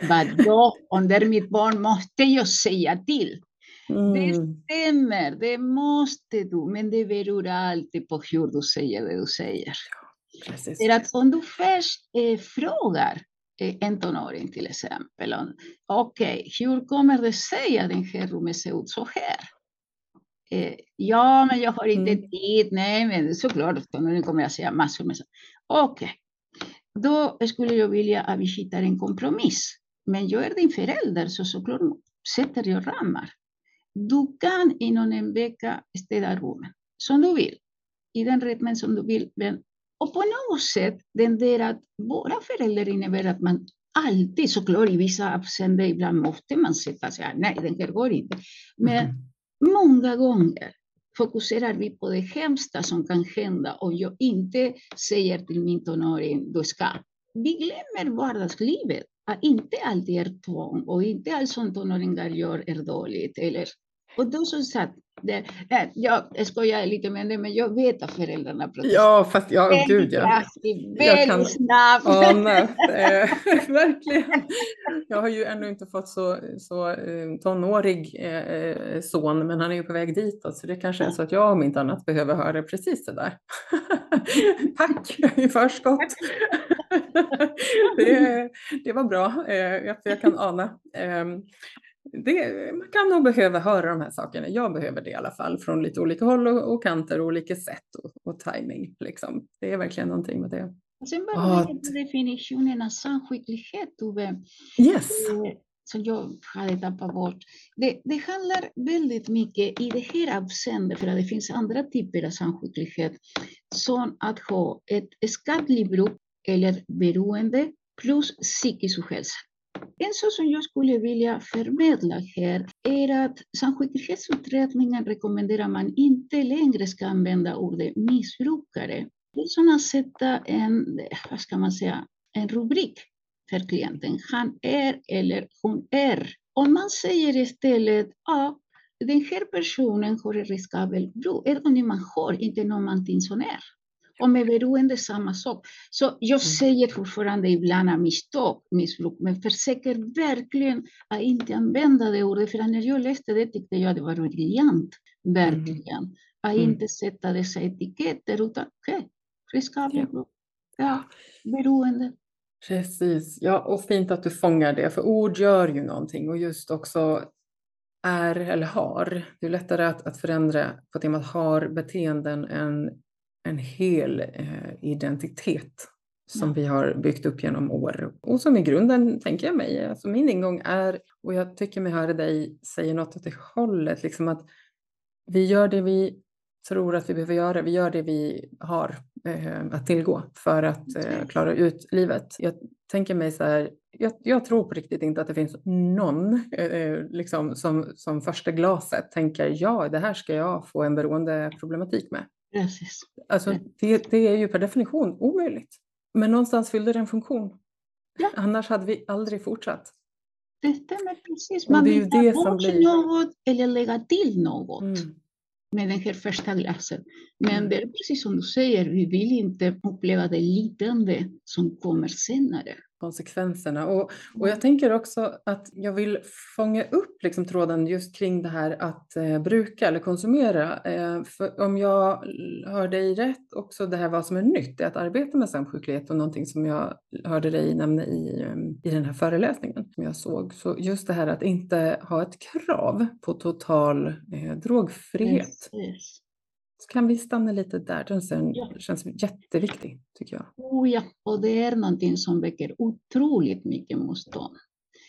Vadå, om det är mitt barn måste jag säga till. Mm. Det stämmer, det måste du, men det beror alltid på hur du säger det du säger. Precis. För att om du först eh, frågar eh, en tonåring till exempel, okej, okay, hur kommer det sig att den här rummet ser ut så här? Eh, ja, men jag har inte mm. tid. Nej, men såklart, nu kommer jag säga massor med saker. Okej, okay. då skulle jag vilja att vi hittar en kompromiss. Men jag är din förälder, så såklart sätter jag ramar. Du kan inom en vecka städa rummet som du vill, i den rytmen som du vill. Men, och på något sätt, den där att vara förälder innebär att man alltid, såklart i vissa avseenden, ibland måste man sätta sig, nej, den här går inte. Men mm Många gånger fokuserar vi på det hemska som kan hända om jag inte säger till min tonåring, du ska. Vi glömmer vardagslivet, att inte alltid är tvång och inte allt som tonåringar gör är dåligt. Eller, och då sagt, det, nej, jag skojar lite med det, men jag vet att föräldrarna protesterar. Ja, fast ja, väldigt gud ja. Kraftigt, väldigt kan, snabbt. Nej, äh, verkligen. Jag har ju ännu inte fått så, så uh, tonårig uh, son, men han är ju på väg ditåt, så det kanske är så att jag om inte annat behöver höra precis det där. Tack i förskott. det, det var bra, uh, jag, jag kan ana. Det, man kan nog behöva höra de här sakerna. Jag behöver det i alla fall från lite olika håll och, och kanter och olika sätt och, och timing. Liksom. Det är verkligen någonting med det. Sen bara ah, definitionen av samskicklighet, Tove. Yes. Eh, som jag hade tappat bort. Det, det handlar väldigt mycket i det här avseendet, för att det finns andra typer av samskicklighet, som att ha ett skadligt bruk eller beroende plus psykisk ohälsa. En sak som jag skulle vilja förmedla här är att samskicklighetsutredningen rekommenderar man inte längre ska använda ordet missbrukare. Det är som att sätta en, vad ska man säga, en rubrik för klienten. Han är eller hon är. Om man säger istället, ja, den här personen har en riskabel bror, är det man har, inte någonting som är. Och med beroende samma sak. Så jag säger fortfarande ibland av misstag missbruk, men försöker verkligen att inte använda det ordet. För när jag läste det tyckte jag det var briljant, verkligen. Mm. Att inte sätta dessa etiketter, utan okej, okay, riskabel ja. ja, beroende. Precis, ja, och fint att du fångar det, för ord gör ju någonting och just också är eller har. Det är lättare att, att förändra på temat har beteenden än en hel eh, identitet som vi har byggt upp genom år och som i grunden, tänker jag mig, alltså min ingång är, och jag tycker mig höra dig säga något åt det hållet, liksom att vi gör det vi tror att vi behöver göra, vi gör det vi har eh, att tillgå för att eh, klara ut livet. Jag tänker mig så här, jag, jag, tror på riktigt inte att det finns någon eh, liksom som, som första glaset tänker ja, det här ska jag få en beroendeproblematik med. Precis. Alltså, det, det, är ju per definition omöjligt. Men någonstans fyllde det en funktion. Ja. Annars hade vi aldrig fortsatt. Det stämmer precis. Man vill ta bort blir... något eller lägga till något. Mm med den här första glasen. Men mm. det är precis som du säger, vi vill inte uppleva det lidande som kommer senare konsekvenserna. Och, och jag tänker också att jag vill fånga upp liksom tråden just kring det här att eh, bruka eller konsumera. Eh, för om jag hör dig rätt också det här vad som är nytt, är att arbeta med samsjuklighet och någonting som jag hörde dig nämna i, eh, i den här föreläsningen som jag såg. Så just det här att inte ha ett krav på total eh, drogfrihet. Yes. Så kan vi stanna lite där? Den ja. känns jätteviktig, tycker jag. Oh ja, och det är någonting som väcker otroligt mycket motstånd.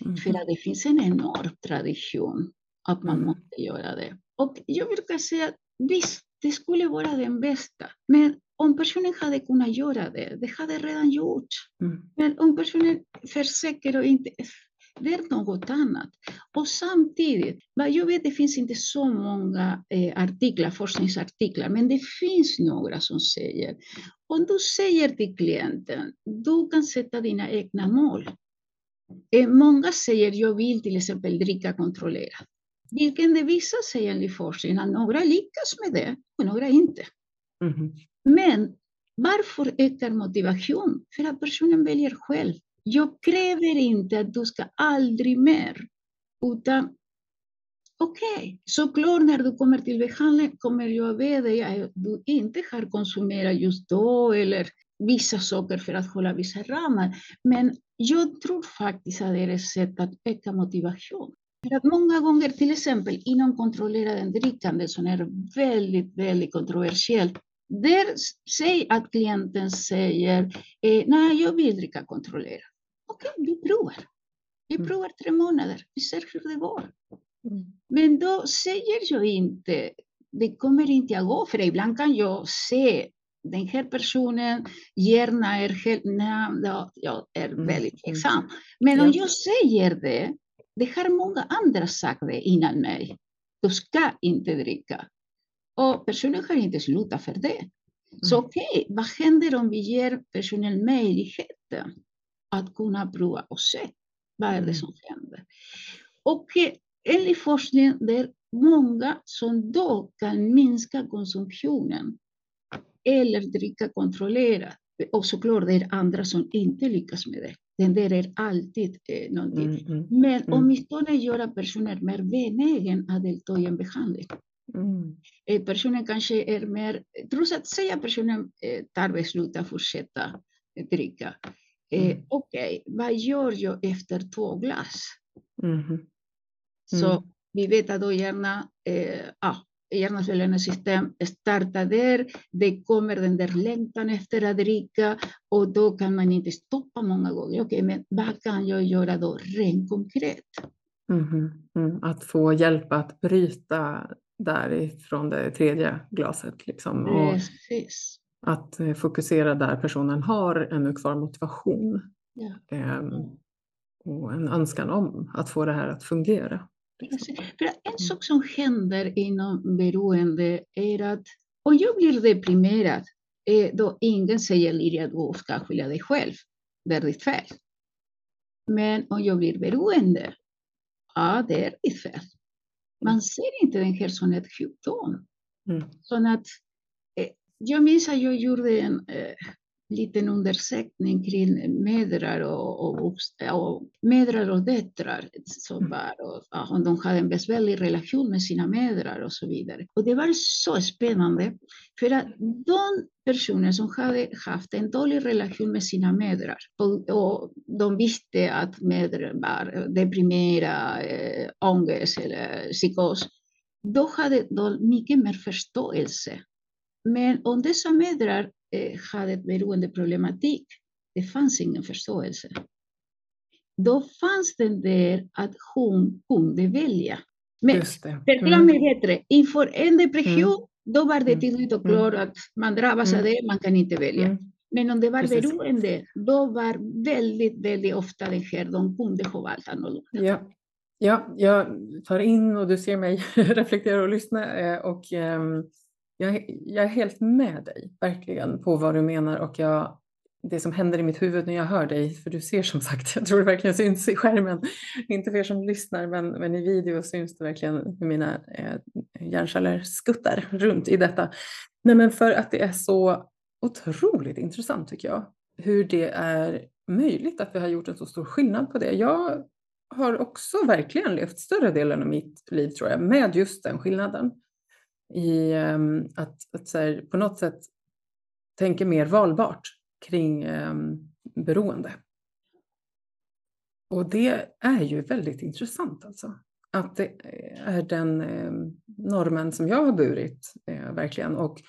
Mm. För att det finns en enorm tradition att man mm. måste göra det. Och jag brukar säga, visst, det skulle vara den bästa. Men om personen hade kunnat göra det, det hade redan gjort. Mm. Men om personen försöker och inte det är något annat. Och samtidigt, vad jag vet, det finns inte så många eh, artiklar, forskningsartiklar, men det finns några som säger, om du säger till klienten, du kan sätta dina egna mål. Eh, många säger, jag vill till exempel dricka kontrollerat. Vilken det visar sig enligt forskningen att några lyckas med det och några inte. Mm. Men varför ökar motivation? För att personen väljer själv. Jag kräver inte att du ska aldrig mer, utan okej, okay. såklart när du kommer till behandling kommer jag be dig att du inte har konsumerat just då eller vissa saker för att hålla vissa ramar. Men jag tror faktiskt att det är ett sätt att öka motivation. För att många gånger, till exempel inom kontrollerade drickande som är väldigt, väldigt kontroversiellt, där säg att klienten säger, eh, nej, jag vill dricka kontrollerat okej, okay, vi provar. Vi mm. provar tre månader, vi ser hur det går. Mm. Men då säger jag inte, det kommer inte att gå, för ibland kan jag se den här personen gärna är helt, nej, jag är mm, väldigt tveksam. Men om jag säger det, det har många andra sagt det innan mig. Du ska inte dricka. Och personen har inte slutat för det. Så okej, okay, vad händer om vi ger personen möjligheten att kunna prova och se vad är det som händer. Och eh, enligt forskningen det är många som då kan minska konsumtionen eller dricka kontrollerat. Och såklart det är andra som inte lyckas med det. Den där är alltid eh, någonting. Mm, mm, Men mm. åtminstone göra personer mer benägen att delta i en behandling. Mm. Eh, personen kanske är mer, trots att säga personen eh, tar beslut att fortsätta dricka, Eh, mm. Okej, okay, vad gör jag efter två glas? Mm. Mm. Så vi vet att då gärna, eh, ah, hjärnans belöningssystem startar där. Det kommer den där längtan efter att dricka och då kan man inte stoppa många gånger. Okej, okay, men vad kan jag göra då rent konkret? Mm. Mm. Att få hjälp att bryta därifrån det tredje glaset. Liksom. Precis. Att eh, fokusera där personen har ännu kvar motivation. Ehm, och en önskan om att få det här att fungera. För en mm. sak som händer inom beroende är att om jag blir deprimerad, eh, då ingen säger Liria, du ska skilja dig själv. Det är ditt fel. Men om jag blir beroende, ja, det är ditt fel. Man ser inte den här som ett sjukdom. Mm. Så att jag minns att jag gjorde en eh, liten undersökning kring mödrar och, och, och, mödrar och döttrar som mm. var, och, om de hade en besvärlig relation med sina mödrar och så vidare. Och det var så spännande för att de personer som hade haft en dålig relation med sina mödrar och, och de visste att mödrar var deprimerade, eh, ångest eller psykos, då hade de mycket mer förståelse men om dessa mödrar eh, hade ett beroendeproblematik, det fanns ingen förståelse. Då fanns den där att hon kunde välja. Men förklara mig bättre, inför en depression, mm. då var det mm. tydligt och klart mm. att man drabbas av det, man kan inte välja. Mm. Men om det var Precis. beroende, då var väldigt, väldigt ofta det här, de kunde ha valt annorlunda. Ja. ja, jag tar in och du ser mig reflektera och lyssna eh, och um, jag, jag är helt med dig, verkligen, på vad du menar och jag det som händer i mitt huvud när jag hör dig, för du ser som sagt, jag tror det verkligen syns i skärmen, inte för er som lyssnar, men, men i video syns det verkligen hur mina eh, hjärnceller skuttar runt i detta. Nej, men för att det är så otroligt intressant tycker jag, hur det är möjligt att vi har gjort en så stor skillnad på det. Jag har också verkligen levt större delen av mitt liv tror jag med just den skillnaden. I ehm, att, att här, på något sätt tänka mer valbart kring um, beroende. Och det är ju väldigt intressant alltså. Att det är den eh, normen som jag har burit eh, verkligen. Och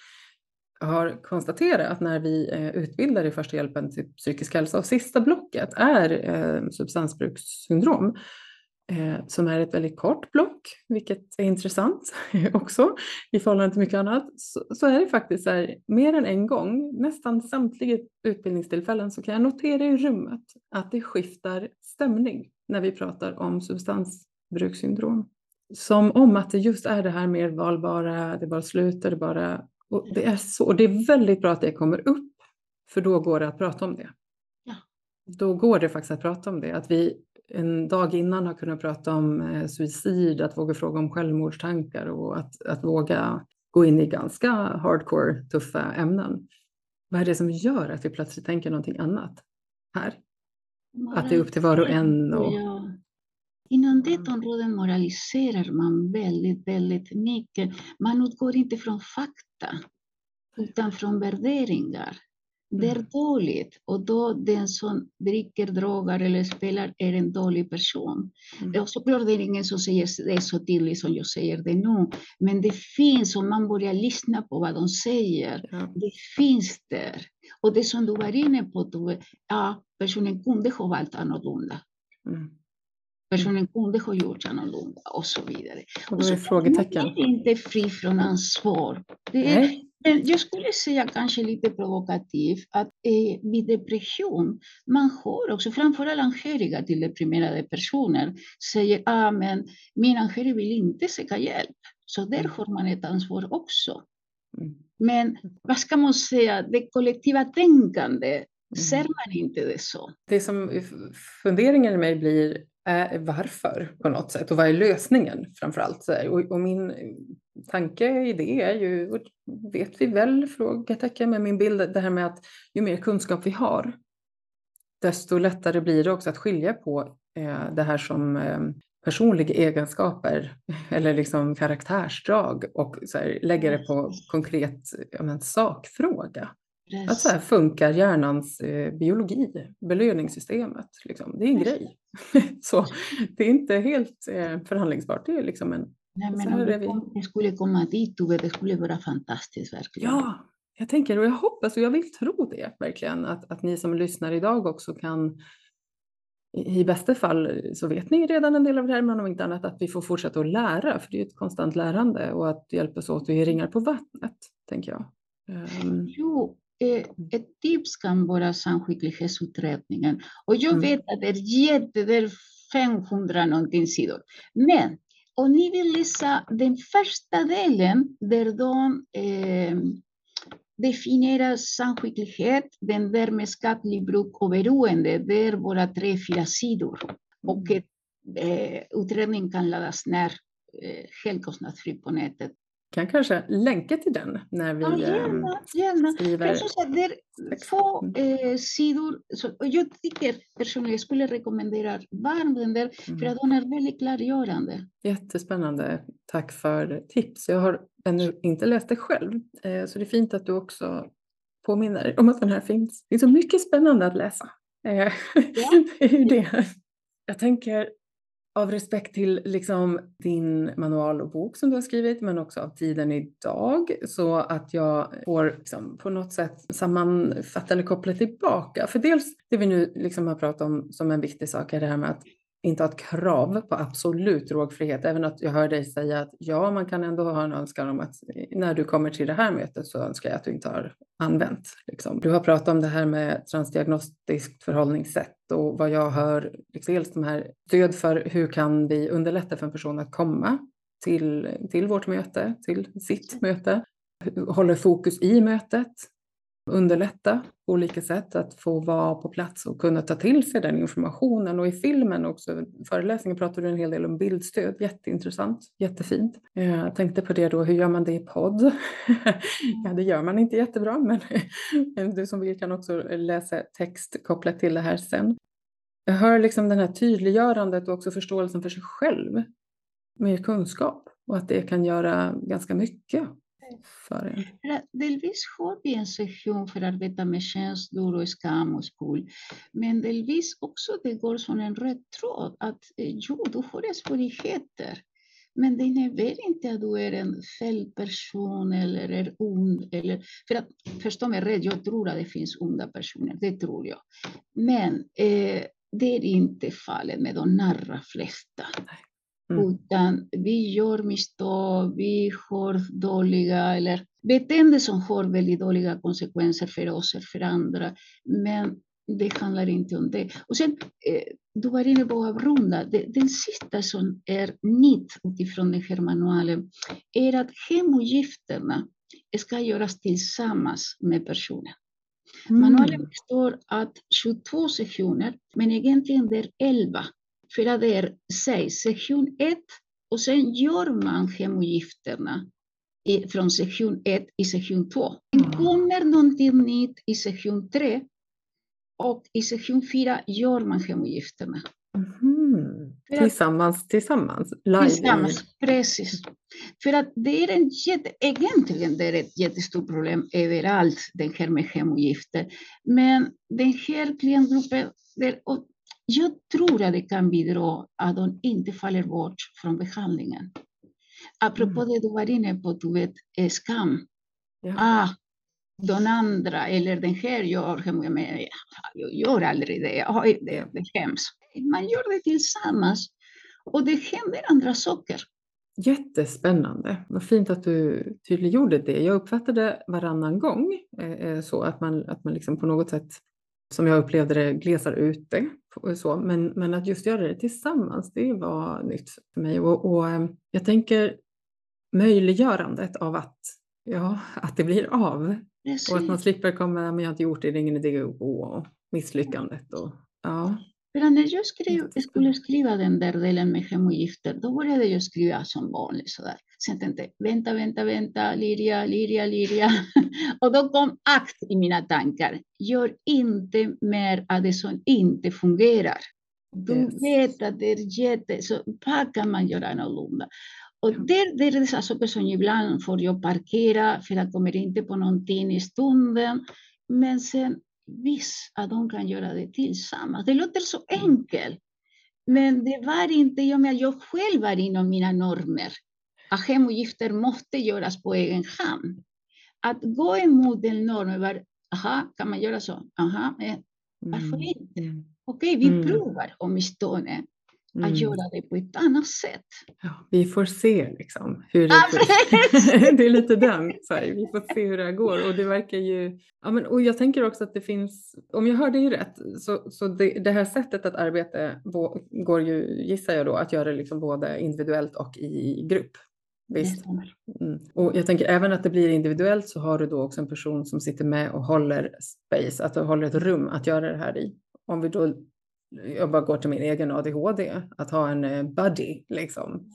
har konstaterat att när vi eh, utbildar i första hjälpen till psykisk hälsa och sista blocket är eh, substansbrukssyndrom eh, som är ett väldigt kort block, vilket är intressant också i förhållande till mycket annat, så, så är det faktiskt så här, mer än en gång, nästan samtliga utbildningstillfällen, så kan jag notera i rummet att det skiftar stämning när vi pratar om substansbrukssyndrom. Som om att det just är det här mer valbara, det bara slutar, det bara och det är så, och det är väldigt bra att det kommer upp, för då går det att prata om det. Ja. Då går det faktiskt att prata om det. Att vi en dag innan har kunnat prata om eh, suicid, att våga fråga om självmordstankar och att, att våga gå in i ganska hardcore, tuffa ämnen. Vad är det som gör att vi plötsligt tänker någonting annat här? Att det är upp till var och en. Och... Ja. Inom det området moraliserar man väldigt, väldigt mycket. Man utgår inte från fakta, utan från värderingar. Det är mm. dåligt och då den som dricker droger eller spelar är en dålig person. Mm. Och såklart det är ingen som säger det så tydligt som jag säger det nu. Men det finns, om man börjar lyssna på vad de säger, ja. det finns där. Och det som du var inne på, du, ja, personen kunde ha valt annorlunda. Mm. Personen kunde ha gjort annorlunda och så vidare. Och då är frågetecken. Man är inte fri från ansvar. Det är, men jag skulle säga kanske lite provokativt att eh, vid depression, man hör också, framförallt anhöriga till deprimerade personer, säger att ah, min anhörig vill inte söka hjälp. Så där har man ett ansvar också. Men vad ska man säga, det kollektiva tänkande, mm. Ser man inte det så? Det som funderingen i mig blir är varför på något sätt och vad är lösningen framför allt? Och, och min tanke i det är ju, och vet vi väl, frågetecken med min bild, det här med att ju mer kunskap vi har, desto lättare blir det också att skilja på eh, det här som eh, personliga egenskaper eller liksom karaktärsdrag och så här, lägga det på konkret men, sakfråga. Yes. Att så här funkar hjärnans eh, biologi, belöningssystemet. Liksom. Det är en grej. så det är inte helt eh, förhandlingsbart. Det är liksom en... Nej, men om det, vi... skulle komma dit, det skulle vara fantastiskt verkligen. Ja, jag tänker och jag hoppas och jag vill tro det verkligen. Att, att ni som lyssnar idag också kan i bästa fall så vet ni redan en del av det här, men om inte annat att vi får fortsätta att lära, för det är ett konstant lärande och att hjälpas åt och ge ringar på vattnet, tänker jag. Um... Jo, ett tips kan vara samskicklighetsutredningen. Och jag mm. vet att det är jätte, det är 500 någonting sidor. Men om ni vill läsa den första delen där de eh, definierar samskicklighet, den där med skadlig bruk och beroende, det är bara tre, fyra sidor. Och mm. eh, utredningen kan laddas ner eh, helt kostnadsfritt på nätet kan kanske länka till den när vi ja, gärna, ehm, gärna. skriver. Det är två mm. eh, sidor. Så, jag tycker personligen, jag skulle rekommendera varmt den där, mm. för att den är väldigt klargörande. Jättespännande. Tack för tips. Jag har ännu inte läst det själv, eh, så det är fint att du också påminner om att den här finns. Det är så mycket spännande att läsa. Eh, ja. det. Jag tänker av respekt till liksom din manual och bok som du har skrivit, men också av tiden idag, så att jag får liksom på något sätt sammanfatta eller koppla tillbaka. För dels det vi nu liksom har pratat om som en viktig sak är det här med att inte ha ett krav på absolut drogfrihet. Även att jag hör dig säga att ja, man kan ändå ha en önskan om att när du kommer till det här mötet så önskar jag att du inte har använt. Liksom. Du har pratat om det här med transdiagnostiskt förhållningssätt och vad jag hör, liksom, dels de här stöd för hur kan vi underlätta för en person att komma till, till vårt möte, till sitt möte, håller fokus i mötet, underlätta på olika sätt att få vara på plats och kunna ta till sig den informationen. Och i filmen också, föreläsningen pratar du en hel del om bildstöd, jätteintressant, jättefint. Eh, jag tänkte på det då, hur gör man det i podd? ja, det gör man inte jättebra, men du som vill kan också läsa text kopplat till det här sen. Jag hör liksom den här tydliggörandet och också förståelsen för sig själv, mer kunskap och att det kan göra ganska mycket för en? Delvis har vi en session för att arbeta med känslor och skam och skuld. Men delvis också det går som en röd tråd att jo, du har svårigheter. Men det innebär inte att du är en fel person eller är ond. Eller, för att förstå mig rätt, jag tror att det finns onda personer, det tror jag. Men eh, det är inte fallet med de allra flesta. Mm. Utan vi gör misstag, vi har dåliga eller beteende som har väldigt dåliga konsekvenser för oss och för andra. Men det handlar inte om det. Och sen, eh, du var inne på avrunda. Den sista som är nytt utifrån den här manualen är att hemogifterna ska göras tillsammans med personen. Mm. Manualen består av 22 sektioner, men egentligen det är 11 för att det sägs sektion 1 och sen gör man hemogifterna i, från sektion 1 i sektion 2. Sen mm. kommer någonting nytt i sektion 3 och i sektion 4 gör man hemogifterna. Mm. Tillsammans, tillsammans? Live tillsammans, precis. För att det är en jätte, egentligen det är ett jättestort problem överallt, det här med hemogifter. Men den här klientgruppen, där, jag tror att det kan bidra att de inte faller bort från behandlingen. Apropå mm. det du var inne på, du vet, skam. Ja. Ah, de andra eller den här gör, jag gör aldrig det, Oj, det, det är hemskt. Man gör det tillsammans och det händer andra saker. Jättespännande. Vad fint att du tydliggjorde det. Jag uppfattade varannan gång eh, eh, så att man, att man liksom på något sätt som jag upplevde det, glesar ut det. Så. Men, men att just göra det tillsammans, det var nytt för mig. Och, och eh, jag tänker möjliggörandet av att, ja, att det blir av. Precis. Och att man slipper komma, men jag har inte gjort det, det är ingen idé att gå. Och misslyckandet. Och, ja. Men när jag skrev, skulle skriva den där delen med hemogifter, då började jag skriva som vanligt sådär. Sen tänkte jag, vänta, vänta, vänta, Liria, Liria, Liria. Och då kom akt i mina tankar. Gör inte mer av det som inte fungerar. Du yes. vet att det är jätte... Så vad kan man göra annorlunda? Och det, det är dessa saker som ibland får jag parkera för att kommer inte på någonting i stunden. Men sen visst att de kan göra det tillsammans. Det låter så enkelt. Men det var inte, jag menar, jag själv var inom mina normer. Att hemogifter måste göras på egen hand. Att gå emot den normen var, aha, kan man göra så? Aha, men varför mm. inte? Mm. Okej, okay, vi mm. provar åtminstone mm. att göra det på ett annat sätt. Ja, vi får se liksom. Hur det, det är lite den, så här, vi får se hur det här går. Och det verkar ju, ja, men, och jag tänker också att det finns, om jag hör dig rätt, så, så det, det här sättet att arbeta går ju, gissar jag då, att göra liksom både individuellt och i grupp. Visst. Mm. Och jag tänker även att det blir individuellt så har du då också en person som sitter med och håller space, att du håller ett rum att göra det här i. Om vi då jag bara går till min egen ADHD, att ha en eh, buddy. Liksom.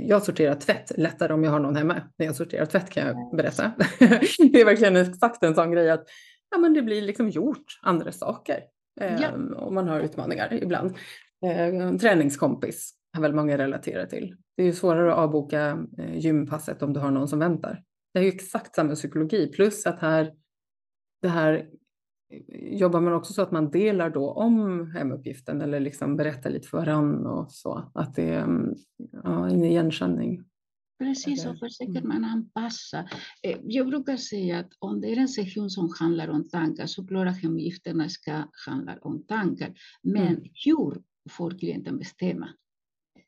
Jag sorterar tvätt lättare om jag har någon hemma. När jag sorterar tvätt kan jag berätta. det är verkligen exakt en sån grej att ja, men det blir liksom gjort andra saker. Ja. Um, och man har utmaningar ibland. Uh, träningskompis har väl många relaterat till. Det är ju svårare att avboka uh, gympasset om du har någon som väntar. Det är ju exakt samma psykologi plus att här det här jobbar man också så att man delar då om hemuppgiften eller liksom berättar lite för varandra och så? Att det är mm, ja, en igenkänning. Precis, och försöker mm. man anpassa. Eh, jag brukar säga att om det är en session som handlar om tankar så klart att hemuppgifterna ska handla om tankar. Men mm. hur får klienten bestämma?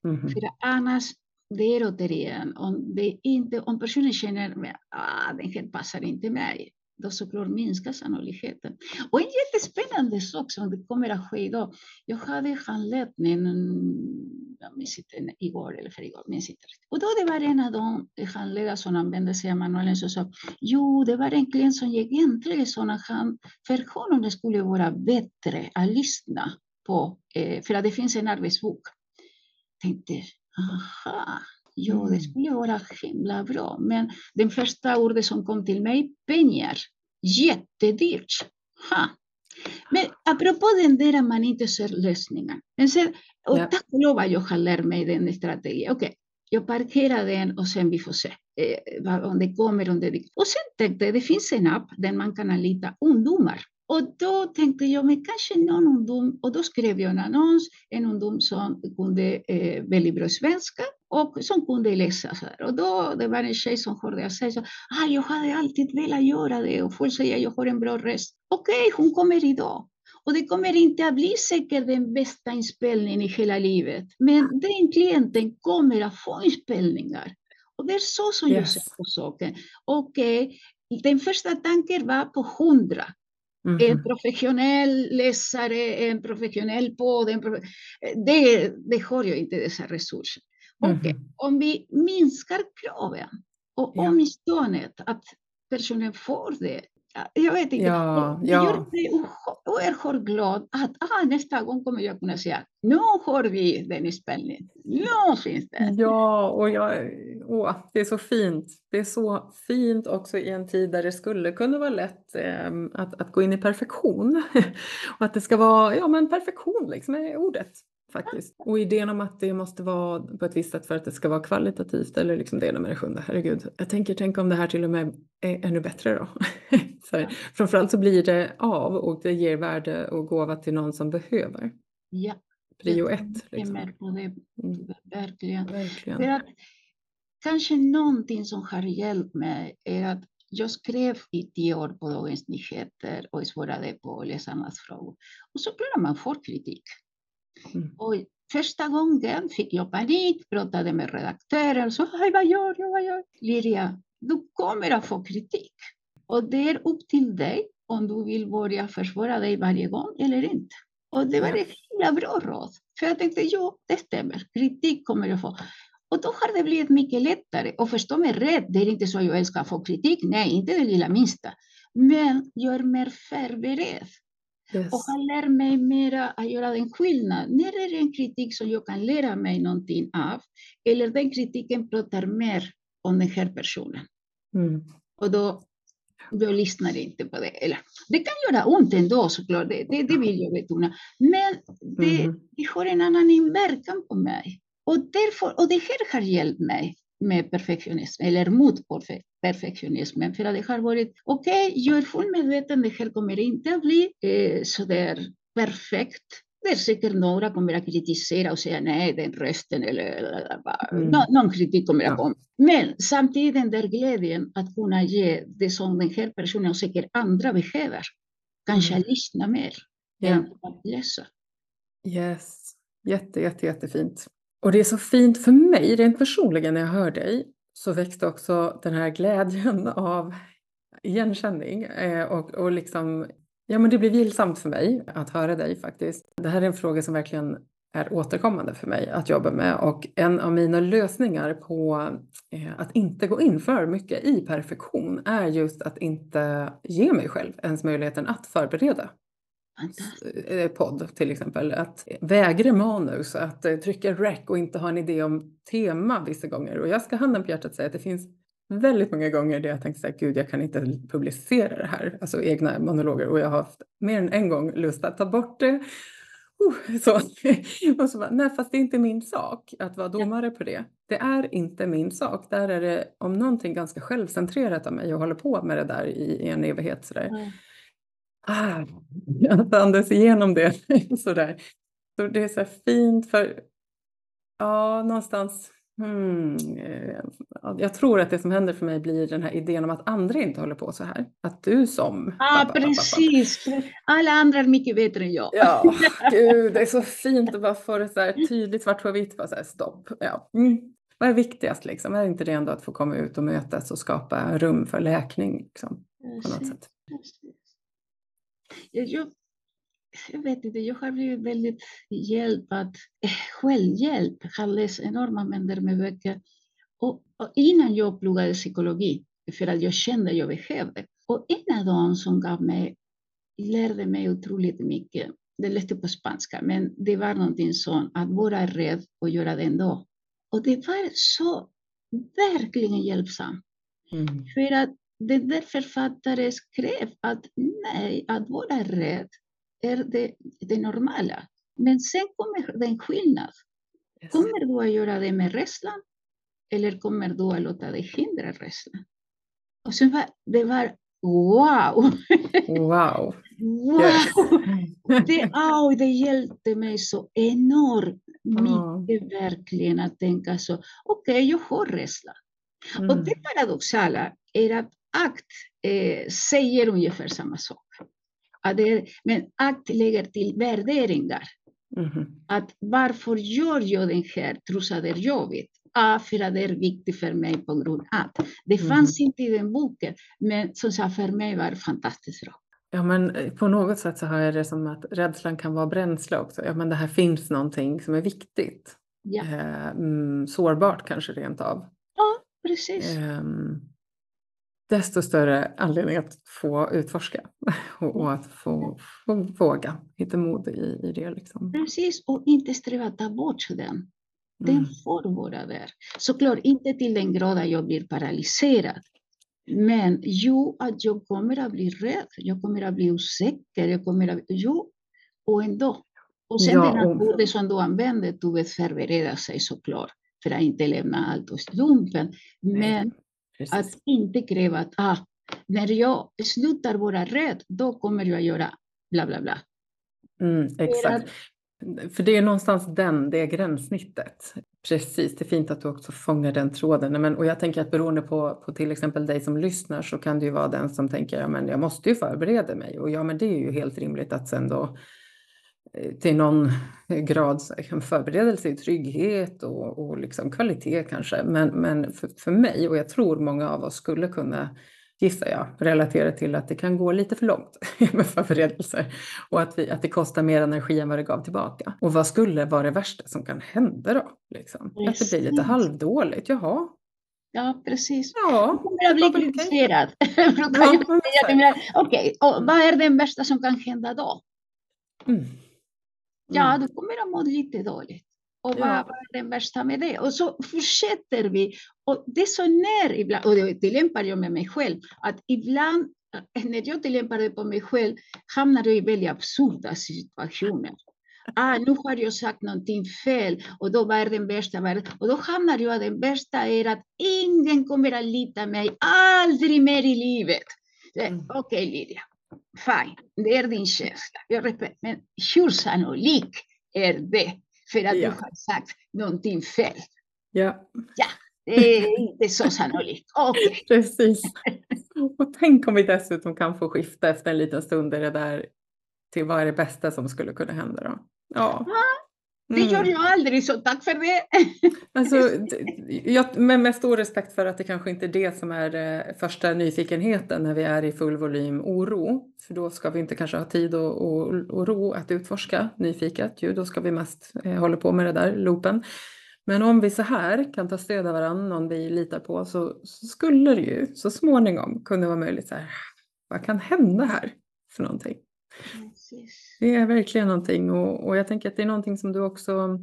Mm. För annars, det är återigen, om, det inte, om personen känner att ah, den här passar inte mig, då såklart minskar sannolikheten. Och en jättespännande sak som det kommer att ske idag. Jag hade handledning, jag minns inte, igår eller förrgår, minns inte Och då det var en av de handledare som använde sig av manualen som sa, jo, det var en klient som egentligen sa att han, för honom det skulle vara bättre att lyssna på, eh, för att det finns en arbetsbok. Tänkte, aha, Ja, det mm. skulle vara himla bra. Men den första ordet som kom till mig, pengar. Jättedyrt. Ha. Men apropå den där att man inte ser lösningar. Men sen, och ja. tack och lov att jag har lärt mig den strategin. Okej, okay, jag parkerar den och sen vi får se eh, om det kommer. Om det... Och sen tänkte jag, det finns en app där man kan anlita ungdomar och då tänkte jag, men kanske någon ungdom, och då skrev jag en annons, en ungdom som kunde eh, väldigt bra svenska och som kunde läsa. Så här. Och då det var en tjej som hörde jag säga, ah, jag hade alltid velat göra det och folk säger jag har en bra röst. Okej, okay, hon kommer idag. Och det kommer inte att bli säkert den bästa inspelningen i hela livet. Men den klienten kommer att få inspelningar. Och det är så som yes. jag ser på saken. Och eh, den första tanken var på hundra. Mm -hmm. En professionell läsare, en professionell podd, en profe det, det har ju inte dessa resurser. Mm -hmm. Och om vi minskar kraven och ja. åtminstone att personen får det jag vet inte. Ja, det ja. gör mig oerhört glad att ah, nästa gång kommer jag kunna säga nu har vi den inspelningen. Nu finns det. Ja, och jag, åh, det är så fint. Det är så fint också i en tid där det skulle kunna vara lätt eh, att, att gå in i perfektion. och att det ska vara, ja men perfektion liksom är ordet faktiskt. Och idén om att det måste vara på ett visst sätt för att det ska vara kvalitativt eller liksom det med det sjunde. Herregud, jag tänker tänk om det här till och med är ännu bättre då. så här, framförallt så blir det av och det ger värde och gåva till någon som behöver. Ja. Prio ett. Liksom. Det. Mm. Verkligen. Verkligen. För att, kanske någonting som har hjälpt mig är att jag skrev i tio år på Dagens Nyheter och svarade på läsarnas frågor. Och så blir man får kritik. Mm. Första gången fick jag panik, pratade med redaktören. Så, vad gör jag? Vad gör? Liria, du kommer att få kritik. Och det är upp till dig om du vill börja försvara dig varje gång eller inte. Och det var ett himla bra råd. För jag tänkte, jo, det stämmer. Kritik kommer jag få. Och då har det blivit mycket lättare. Och förstå mig rätt, det är inte så jag älskar att få kritik. Nej, inte det lilla minsta. Men jag är mer förberedd. Yes. Och han lär mig mera att göra den skillnad. När är det en kritik som jag kan lära mig någonting av? Eller den kritiken pratar mer om den här personen. Mm. Och då jag lyssnar inte på det. Eller, det kan göra ont ändå såklart, det, det, det vill jag betona. Men det, mm. det har en annan inverkan på mig. Och, därför, och det här har hjälpt mig med perfektionism, eller mot perfektionismen. För att det har varit, okej, okay, jag är fullt medveten, det här kommer inte att bli eh, sådär perfekt. Det är säkert några kommer att kritisera och säga nej, den rösten eller mm. no, någon kritik kommer att komma. Men samtidigt den där glädjen att kunna ge det som den här personen och säkert andra behöver. Kanske mm. lyssna mer yeah. än att läsa. Yes, jätte, jätte, jättefint. Och det är så fint för mig, rent personligen när jag hör dig, så växte också den här glädjen av igenkänning eh, och, och liksom, ja men det blir vilsamt för mig att höra dig faktiskt. Det här är en fråga som verkligen är återkommande för mig att jobba med och en av mina lösningar på eh, att inte gå in för mycket i perfektion är just att inte ge mig själv ens möjligheten att förbereda podd till exempel. Att vägra manus, att eh, trycka rec och inte ha en idé om tema vissa gånger. Och jag ska handen på hjärtat säga att det finns väldigt många gånger där jag tänkte så här, gud jag kan inte publicera det här, alltså egna monologer. Och jag har haft mer än en gång lust att ta bort det. Uh, så. och så bara, nej fast det är inte min sak att vara domare på det. Det är inte min sak. Där är det om någonting ganska självcentrerat av mig och håller på med det där i en evighet. Så där. Mm ah, att andas igenom det sådär. Så det är så fint för, ja, någonstans, hmm, eh, jag tror att det som händer för mig blir den här idén om att andra inte håller på så här. Att du som... Ja, ah, precis. Alla andra är mycket bättre än jag. Ja, gud, det är så fint att bara få det så här tydligt svart på vitt, bara så här, stopp. Ja. Mm. Vad är viktigast liksom? Är inte det ändå att få komma ut och mötas och skapa rum för läkning? Liksom? på något sätt. Jag, jag vet inte, jag har blivit väldigt hjälpt att, eh, självhjälp, jag har läst enorma mängder med böcker. Och, och, innan jag pluggade psykologi, för att jag kände att jag behövde. Och en av dem som gav mig, lärde mig otroligt mycket, det läste på spanska, men det var någonting som att vara rädd och göra det ändå. Och det var så verkligen hjälpsamt. Mm. För att den där författaren skrev att nej, att vara rädd är det, det normala. Men sen kommer den skillnad. Yes. Kommer du att göra det med rädslan eller kommer du att låta dig hindra rädslan? Och sen var det var wow! Wow! wow! Yes. Det, oh, det hjälpte mig så enormt mycket oh. verkligen att tänka så. Okej, okay, jag har rädsla. Mm. Och det paradoxala är att akt eh, säger ungefär samma sak. Att det, men akt lägger till värderingar. Mm. Att varför gör jag den här är jobbigt? Ah, för att det är viktigt för mig på grund av att. Det mm. fanns inte i den boken, men som sagt för mig var det fantastiskt bra. Ja, men eh, på något sätt så har jag det som att rädslan kan vara bränsle också. Ja, men det här finns någonting som är viktigt. Ja. Eh, mm, sårbart kanske rent av. Ja, precis. Eh, desto större anledning att få utforska och, att få, få våga hitta mod i, i det. Liksom. Precis, och inte sträva att ta bort den. Den mm. får vara där. Såklart inte till den grad att jag blir paralyserad. Men jo, att jag kommer att bli rädd, jag kommer att bli osäker, jag kommer att... Jo, och ändå. Och sen ja, den och... som du använder, du vet förbereda sig såklart för att inte lämna allt åt slumpen. Men Precis. Att inte kräva att ah, när jag slutar vara rädd, då kommer jag göra bla bla bla. Mm, exakt. För det är någonstans den, det gränssnittet. Precis, det är fint att du också fångar den tråden. Men, och jag tänker att beroende på, på till exempel dig som lyssnar så kan det ju vara den som tänker, ja men jag måste ju förbereda mig. Och ja men det är ju helt rimligt att sen då till någon grad förberedelse i trygghet och, och liksom kvalitet kanske. Men, men för, för mig, och jag tror många av oss skulle kunna, gissar jag, relatera till att det kan gå lite för långt med förberedelser och att, vi, att det kostar mer energi än vad det gav tillbaka. Och vad skulle vara det värsta som kan hända då? Liksom? Att det blir lite halvdåligt, jaha, Ja, precis. Ja, kommer att bli kritiserad. Ja, Okej, och vad är det värsta som kan hända då? Mm. Ja, mm. du kommer att må lite dåligt. Och vad ja. är det värsta med det? Och så fortsätter vi. Och det är så när ibland, och det tillämpar jag med mig själv, att ibland eh, när jag tillämpar det på mig själv hamnar jag i väldigt absurda situationer. Ah, nu har jag sagt någonting fel och då var den bästa. Och då hamnar jag den bästa är att ingen kommer att lita mig aldrig mer i livet. Mm. Okej okay, Lydia, Fine, det är din känsla. Jag repeterar, men hur sannolik är det för att ja. du har sagt någonting fel? Ja. Ja, det är inte så sannolikt. Okay. Precis. Och tänk om vi dessutom kan få skifta efter en liten stund är det där till vad är det bästa som skulle kunna hända då? Ja. Det gör mm. jag aldrig, så tack för det. Alltså, jag, med, med stor respekt för att det kanske inte är det som är eh, första nyfikenheten när vi är i full volym oro. För då ska vi inte kanske ha tid och, och, och ro att utforska nyfiket. Ju, då ska vi mest eh, hålla på med det där loopen. Men om vi så här kan ta stöd av varandra, någon vi litar på, så, så skulle det ju så småningom kunna vara möjligt så här, vad kan hända här för någonting? Precis. Det är verkligen någonting och, och, jag tänker att det är någonting som du också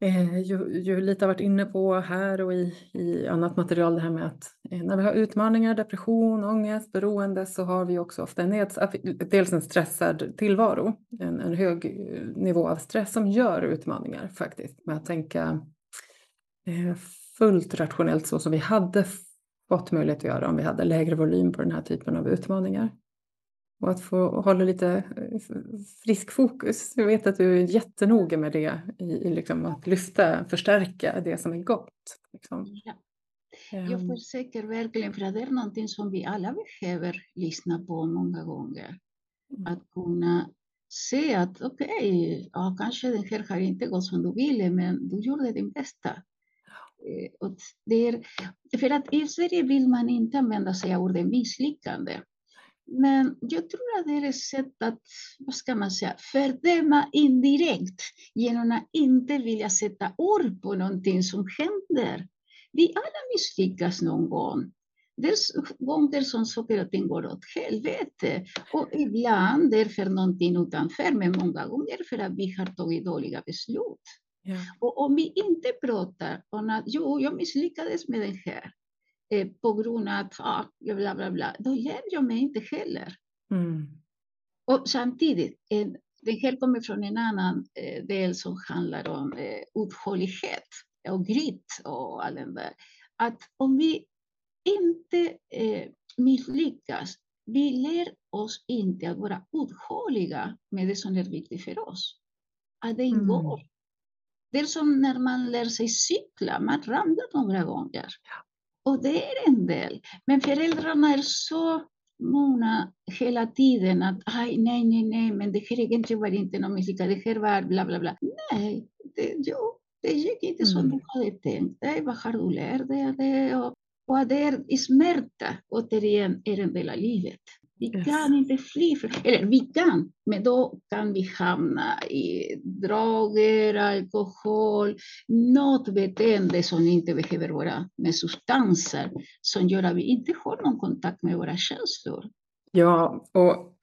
eh, ju, ju, lite har varit inne på här och i, i annat material det här med att eh, när vi har utmaningar, depression, ångest, beroende så har vi också ofta en dels en stressad tillvaro, en, en hög eh, nivå av stress som gör utmaningar faktiskt. Med att tänka eh, fullt rationellt så som vi hade fått möjlighet att göra om vi hade lägre volym på den här typen av utmaningar och att få hålla lite eh, frisk fokus. Jag vet att du är jättenoga med det i, i liksom att lyfta, förstärka det som är gott. Liksom. Ja. Jag ehm. försöker verkligen, för det är någonting som vi alla behöver lyssna på många gånger. Mm. Att kunna se att okej, okay, ja, kanske den här har inte gått som du ville, men du gjorde din bästa. Eh, och det är, för att i Sverige vill man inte använda sig av ordet misslyckande. Men jag tror att det är ett sätt att, vad ska man säga, fördöma indirekt genom att inte vilja sätta ord på någonting som händer. Vi alla misslyckas någon gång. Dels gånger som saker och ting går åt helvete och ibland därför någonting utanför, men många gånger för att vi har tagit dåliga beslut. Ja. Och om vi inte pratar om att jo, jag misslyckades med det här eh, på grund av att ah, bla, bla, bla, då lär jag mig inte heller. Mm. Och samtidigt, eh, det här kommer från en annan eh, del som handlar om eh, uthållighet och grit och allt det där. Att om vi inte eh, misslyckas, vi lär oss inte att vara uthålliga med det som är viktigt för oss. Att det ingår. Mm. Det är som när man lär sig cykla, man ramlar några gånger. Och det är en del. Men föräldrarna är så måna hela tiden att nej, nej, nej, men det här egentligen var inte någon musika, det här var bla, bla, bla. Nej, det, jo, det gick inte som mm. du hade tänkt dig. Vad har du lärt dig av det? Och, och det är smärta, återigen, är en del av livet. Vi kan inte fly eller vi kan, men då kan vi hamna i droger, alkohol, något beteende som inte behöver vara med substanser som gör att vi inte har någon kontakt med våra känslor. Ja, och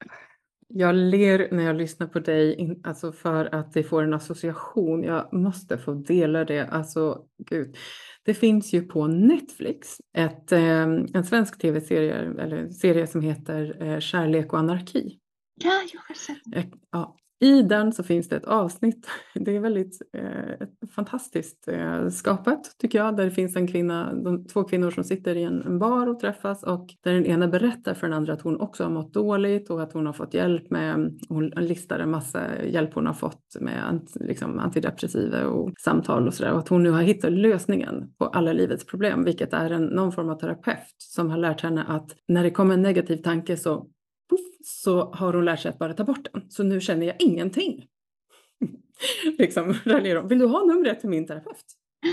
jag ler när jag lyssnar på dig, alltså för att det får en association. Jag måste få dela det. Alltså, gud. Det finns ju på Netflix ett, eh, en svensk tv-serie eller serie som heter eh, Kärlek och anarki. Ja, jag har sett ja, i den så finns det ett avsnitt, det är väldigt eh, fantastiskt eh, skapat tycker jag, där det finns en kvinna, de, två kvinnor som sitter i en, en, bar och träffas och där den ena berättar för den andra att hon också har mått dåligt och att hon har fått hjälp med, hon listar en massa hjälp hon har fått med ant, liksom, antidepressiva och samtal och sådär och att hon nu har hittat lösningen på alla livets problem, vilket är en, någon form av terapeut som har lärt henne att när det kommer en negativ tanke så så har hon lärt sig att bara ta bort den. Så nu känner jag ingenting. liksom raljerar Vill du ha numret till min terapeut?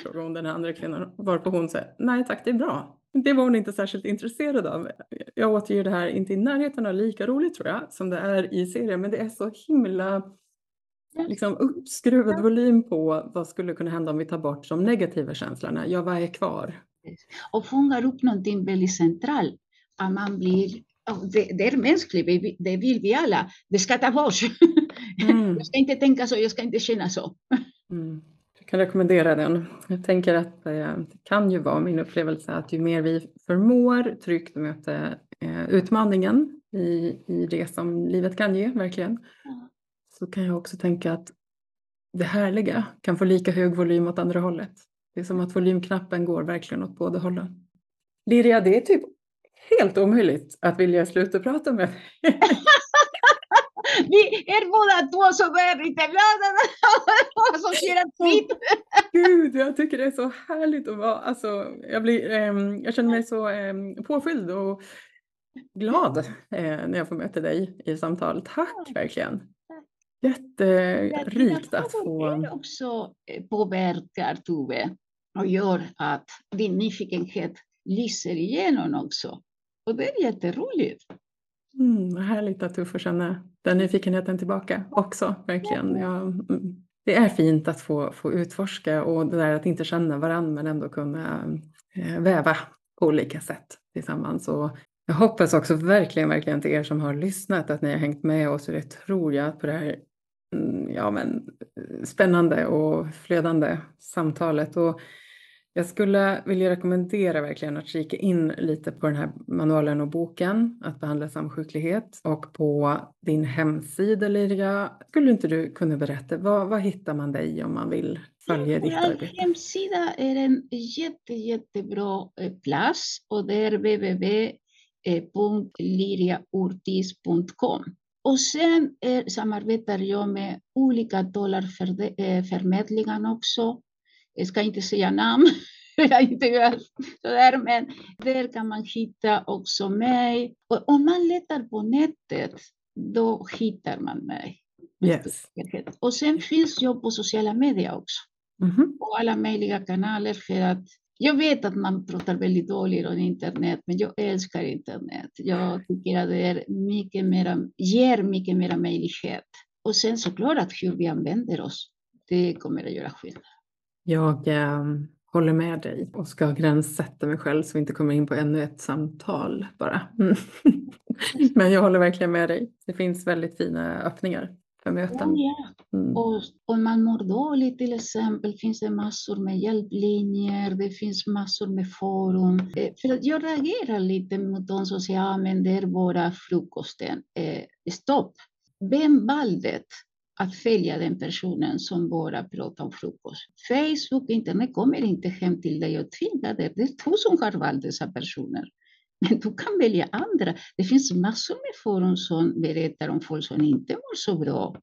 Frågar hon den andra kvinnan. Varpå hon säger nej tack det är bra. Det var hon inte särskilt intresserad av. Jag återger det här inte i närheten av lika roligt tror jag som det är i serien men det är så himla liksom uppskruvad volym på vad skulle kunna hända om vi tar bort de negativa känslorna. Ja, vad är kvar? Och fångar upp någonting väldigt centralt. Att man blir det, det, är mänskligt, det vill vi alla. Det ska ta bort. Mm. Jag ska inte tänka så, jag ska inte känna så. Mm. Jag kan rekommendera den. Jag tänker att eh, det kan ju vara min upplevelse att ju mer vi förmår tryggt möta eh, utmaningen i, i det som livet kan ge, verkligen, så kan jag också tänka att det härliga kan få lika hög volym åt andra hållet. Det är som att volymknappen går verkligen åt båda hållen. Liria, det är typ helt omöjligt att vilja sluta prata med dig. Vi är båda två är lite glada som ser fint. Gud, jag tycker det är så härligt att vara, alltså, jag, blir, eh, jag känner mig så eh, påfylld och glad eh, när jag får möta dig i samtal. Tack verkligen. Jätterikt att få... Också eh, påverkar Tove och gör att din nyfikenhet lyser igenom också. Och det är jätteroligt. Mm, härligt att du får känna den nyfikenheten tillbaka också, verkligen. Ja, mm, det är fint att få, få utforska och det där att inte känna varandra men ändå kunna eh, väva på olika sätt tillsammans. Och jag hoppas också verkligen, verkligen till er som har lyssnat att ni har hängt med oss och det tror jag på det här mm, ja, men, spännande och flödande samtalet. Och jag skulle vilja rekommendera verkligen att kika in lite på den här manualen och boken att behandla samsjuklighet och på din hemsida Liria. Skulle inte du kunna berätta, vad, vad hittar man dig om man vill följa ja, ditt arbete? Vår hemsida är en jätte, jättebra eh, plats och det är www.liriaurtis.com. Och sen är, samarbetar jag med olika dollarförmedlingar eh, också jag ska inte säga namn, jag inte gör sådär, men där kan man hitta också mig. Och om man letar på nätet, då hittar man mig. Yes. Och sen finns jag på sociala medier också. Mm -hmm. På alla möjliga kanaler för att jag vet att man pratar väldigt dåligt om internet, men jag älskar internet. Jag tycker att det är mycket mera, ger mycket mer möjlighet. Och sen såklart att hur vi använder oss, det kommer att göra skillnad. Jag eh, håller med dig och ska gränssätta mig själv så vi inte kommer in på ännu ett samtal bara. Mm. men jag håller verkligen med dig. Det finns väldigt fina öppningar för möten. Ja, ja. Mm. Och om man mår dåligt till exempel finns det massor med hjälplinjer, det finns massor med forum. Eh, för att jag reagerar lite mot de som säger att men det är bara frukosten. Eh, stopp! Vem valde att följa den personen som bara pratar om frukost? Facebook, internet kommer inte hem till dig och tvingar dig. Det är du som har valt dessa personer. Men du kan välja andra. Det finns massor med forum som berättar om folk som inte mår så bra.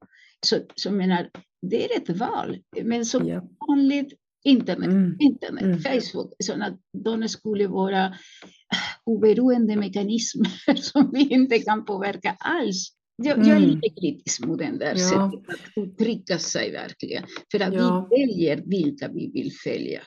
Så, så menar, det är ett val. Men som ja. vanligt internet, mm. internet mm. Facebook, så att de skulle vara oberoende mekanismer som vi inte kan påverka alls. Jag, mm. jag är mm. lite kritisk mot den där ja. sättet att uttrycka sig verkligen. För att ja. vi väljer vilka vi vill följa.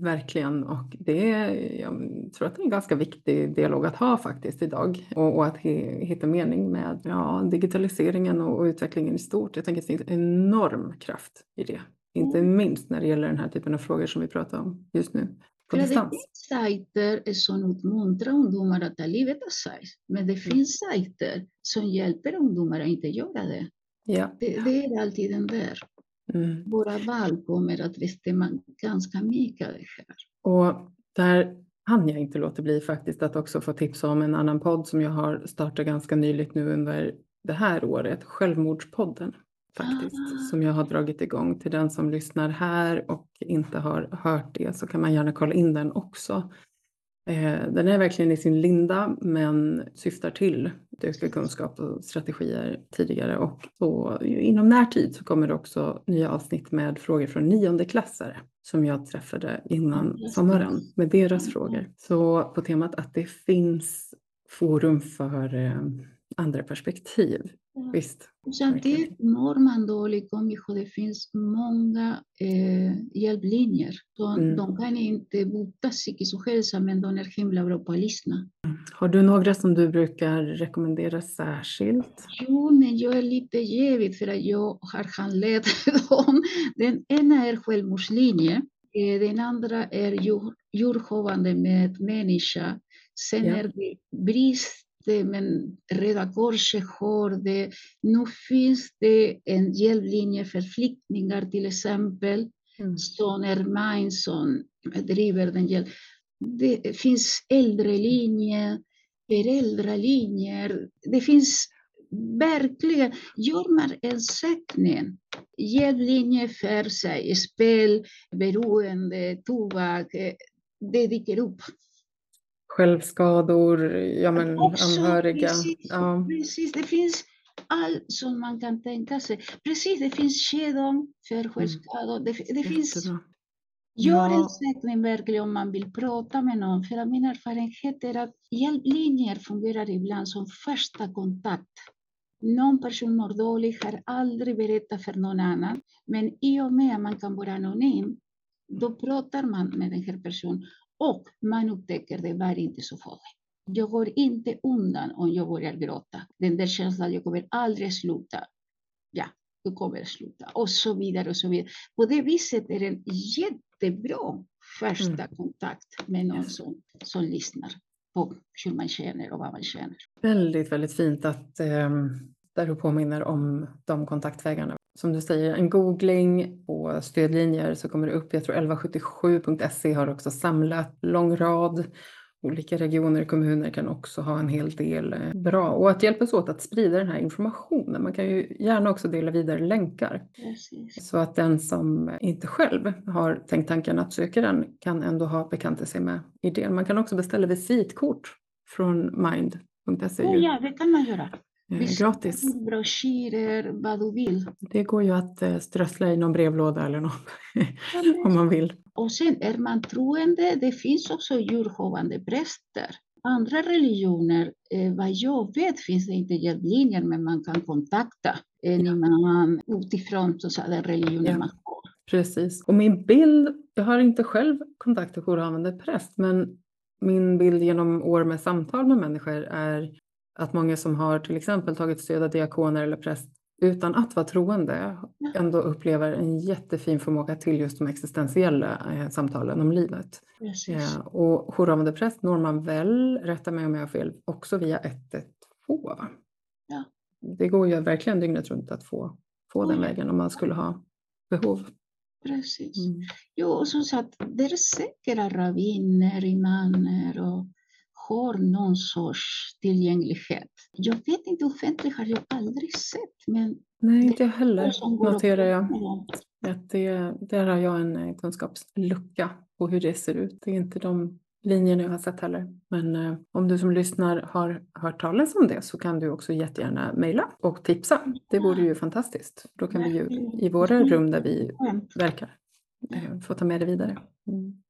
Verkligen och det är, jag tror att det är en ganska viktig dialog att ha faktiskt idag och, och att he, hitta mening med ja, digitaliseringen och, och, utvecklingen i stort. Jag tänker att det finns enorm kraft i det. Inte mm. minst när det gäller den här typen av frågor som vi pratar om just nu. På distans. Det finns sajter som uppmuntrar ungdomar att ta livet av sig. Men det finns sajter som hjälper ungdomar att inte göra det. Ja. Det, det är alltid den där. Mm. Våra val kommer att bestämma ganska mycket av det här. Och där hann jag inte låta bli faktiskt att också få tipsa om en annan podd som jag har startat ganska nyligt nu under det här året, Självmordspodden faktiskt, ah. som jag har dragit igång till den som lyssnar här och inte har hört det så kan man gärna kolla in den också. Eh, den är verkligen i sin linda men syftar till ökad kunskap och strategier tidigare och så inom närtid så kommer det också nya avsnitt med frågor från niondeklassare som jag träffade innan sommaren med deras frågor. Så på temat att det finns forum för eh, andra perspektiv. Visst. Samtidigt mår man dåligt om det finns många eh, hjälplinjer. De, mm. de kan inte bota psykisk ohälsa men de är himla bra på att lyssna. Har du några som du brukar rekommendera särskilt? Jo, men jag är lite jävig för att jag har handlett dem. Den ena är självmordslinje. Eh, den andra är djurhovande med människa. Sen ja. är det brist men Röda Korset har det. Nu finns det en hjälplinje för flyktingar till exempel, mm. som driver den hjälp. Det finns äldrelinje, föräldralinjer. Det finns verkligen, gör man en sökning, hjälplinje för sig, spel, beroende, tobak, det dyker upp självskador, ja, men Också, anhöriga. Precis, ja. precis, det finns allt som man kan tänka sig. Precis, det finns kedjor för mm. självskador. Det, det finns... Gör en sökning verkligen om man vill prata med någon. För min erfarenhet är att hjälplinjer fungerar ibland som första kontakt. Någon person mår dåligt, har aldrig berättat för någon annan. Men i och med att man kan vara anonym, då pratar man med den här personen och man upptäcker det var inte så farligt. Jag går inte undan om jag börjar gråta. Den där känslan, jag kommer aldrig sluta. Ja, jag kommer sluta. Och så vidare och så vidare. På det viset är det en jättebra första mm. kontakt med någon som, som lyssnar på hur man känner och vad man känner. Väldigt, väldigt fint att eh, där du påminner om de kontaktvägarna som du säger, en googling på stödlinjer så kommer det upp. Jag tror 1177.se har också samlat lång rad. Olika regioner och kommuner kan också ha en hel del eh, bra. Och att hjälpas åt att sprida den här informationen. Man kan ju gärna också dela vidare länkar. Precis. Så att den som inte själv har tänkt tanken att söka den kan ändå ha bekantat sig med idén. Man kan också beställa visitkort från mind.se. Oh, ja, det kan man göra. Visst, gratis. Broschyrer, vad du vill. Det går ju att eh, strössla i någon brevlåda eller något om man vill. Och sen är man troende, det finns också djurhovande präster. Andra religioner, eh, vad jag vet finns det inte hjälplinjer men man kan kontakta en imam utifrån så den religionen ja. man har. Precis. Och min bild, jag har inte själv kontakt med jourhavande präst, men min bild genom år med samtal med människor är att många som har till exempel tagit stöd av diakoner eller präst utan att vara troende ändå upplever en jättefin förmåga till just de existentiella eh, samtalen om livet. Eh, och jourhavande präst når man väl, rätta mig om jag har fel, också via 112. Ja. Det går ju verkligen dygnet runt att få, få den vägen om man skulle ha behov. Precis. Mm. Jo, och som sagt, det är säkra rabbiner, imamer och har någon sorts tillgänglighet. Jag vet inte, offentligt har jag aldrig sett. Men Nej, inte jag heller, noterar jag. Att det, där har jag en eh, kunskapslucka på hur det ser ut. Det är inte de linjerna jag har sett heller. Men eh, om du som lyssnar har hört talas om det så kan du också jättegärna mejla och tipsa. Det vore ju fantastiskt. Då kan vi ju i våra rum där vi verkar eh, få ta med det vidare. Mm.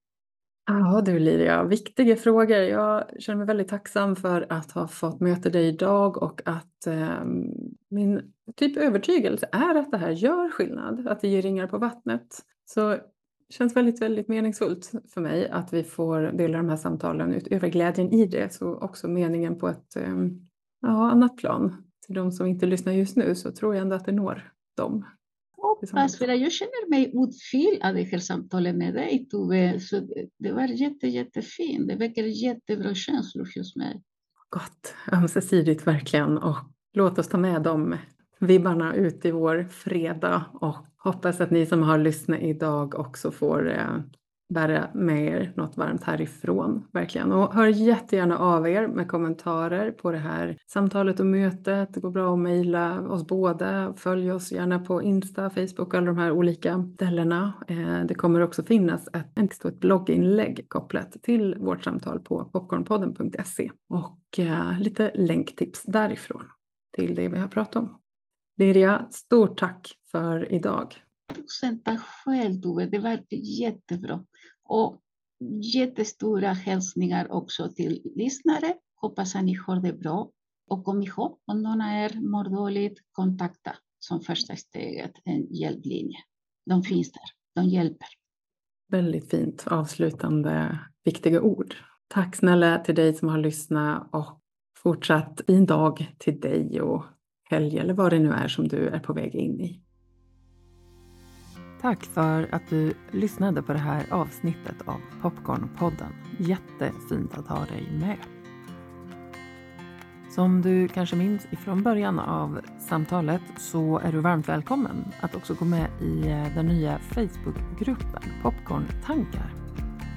Ja du Liria, viktiga frågor. Jag känner mig väldigt tacksam för att ha fått möta dig idag och att eh, min typ övertygelse är att det här gör skillnad, att det ger ringar på vattnet. Så det känns väldigt, väldigt meningsfullt för mig att vi får dela de här samtalen utöver glädjen i det, så också meningen på ett eh, ja, annat plan. Till de som inte lyssnar just nu så tror jag ändå att det når dem hoppas, för jag känner mig utfylld av det här samtalet med dig Tove. Så det var jätte, jättefint. Det väcker jättebra känslor hos mig. Gott, ömsesidigt verkligen. Och låt oss ta med de vibbarna ut i vår fredag och hoppas att ni som har lyssnat idag också får eh, bära med er något varmt härifrån, verkligen. Och hör jättegärna av er med kommentarer på det här samtalet och mötet. Det går bra att mejla oss båda. Följ oss gärna på Insta, Facebook och alla de här olika ställena. Eh, det kommer också finnas ett, ett blogginlägg kopplat till vårt samtal på popcornpodden.se och eh, lite länktips därifrån till det vi har pratat om. Liria, stort tack för idag. Procenta själv Tove, det var jättebra. Och jättestora hälsningar också till lyssnare. Hoppas att ni har det bra. Och kom ihåg, om någon av er mår dåligt, kontakta som första steget en hjälplinje. De finns där, de hjälper. Väldigt fint avslutande viktiga ord. Tack snälla till dig som har lyssnat och fortsatt fin dag till dig och helg eller vad det nu är som du är på väg in i. Tack för att du lyssnade på det här avsnittet av Popcornpodden. Jättefint att ha dig med. Som du kanske minns ifrån början av samtalet så är du varmt välkommen att också gå med i eh, den nya Facebookgruppen Popcorntankar.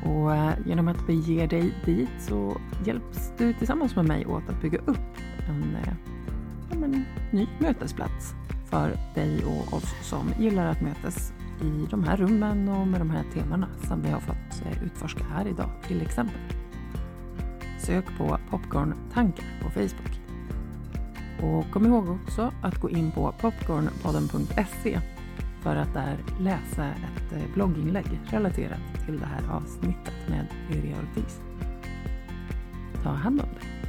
Och eh, genom att bege dig dit så hjälps du tillsammans med mig åt att bygga upp en, eh, en ny mötesplats för dig och oss som gillar att mötas i de här rummen och med de här temana som vi har fått eh, utforska här idag till exempel. Sök på Popcorn-tankar på Facebook. Och kom ihåg också att gå in på popcornpodden.se för att där läsa ett eh, blogginlägg relaterat till det här avsnittet med Yrja Ortiz. Ta hand om dig!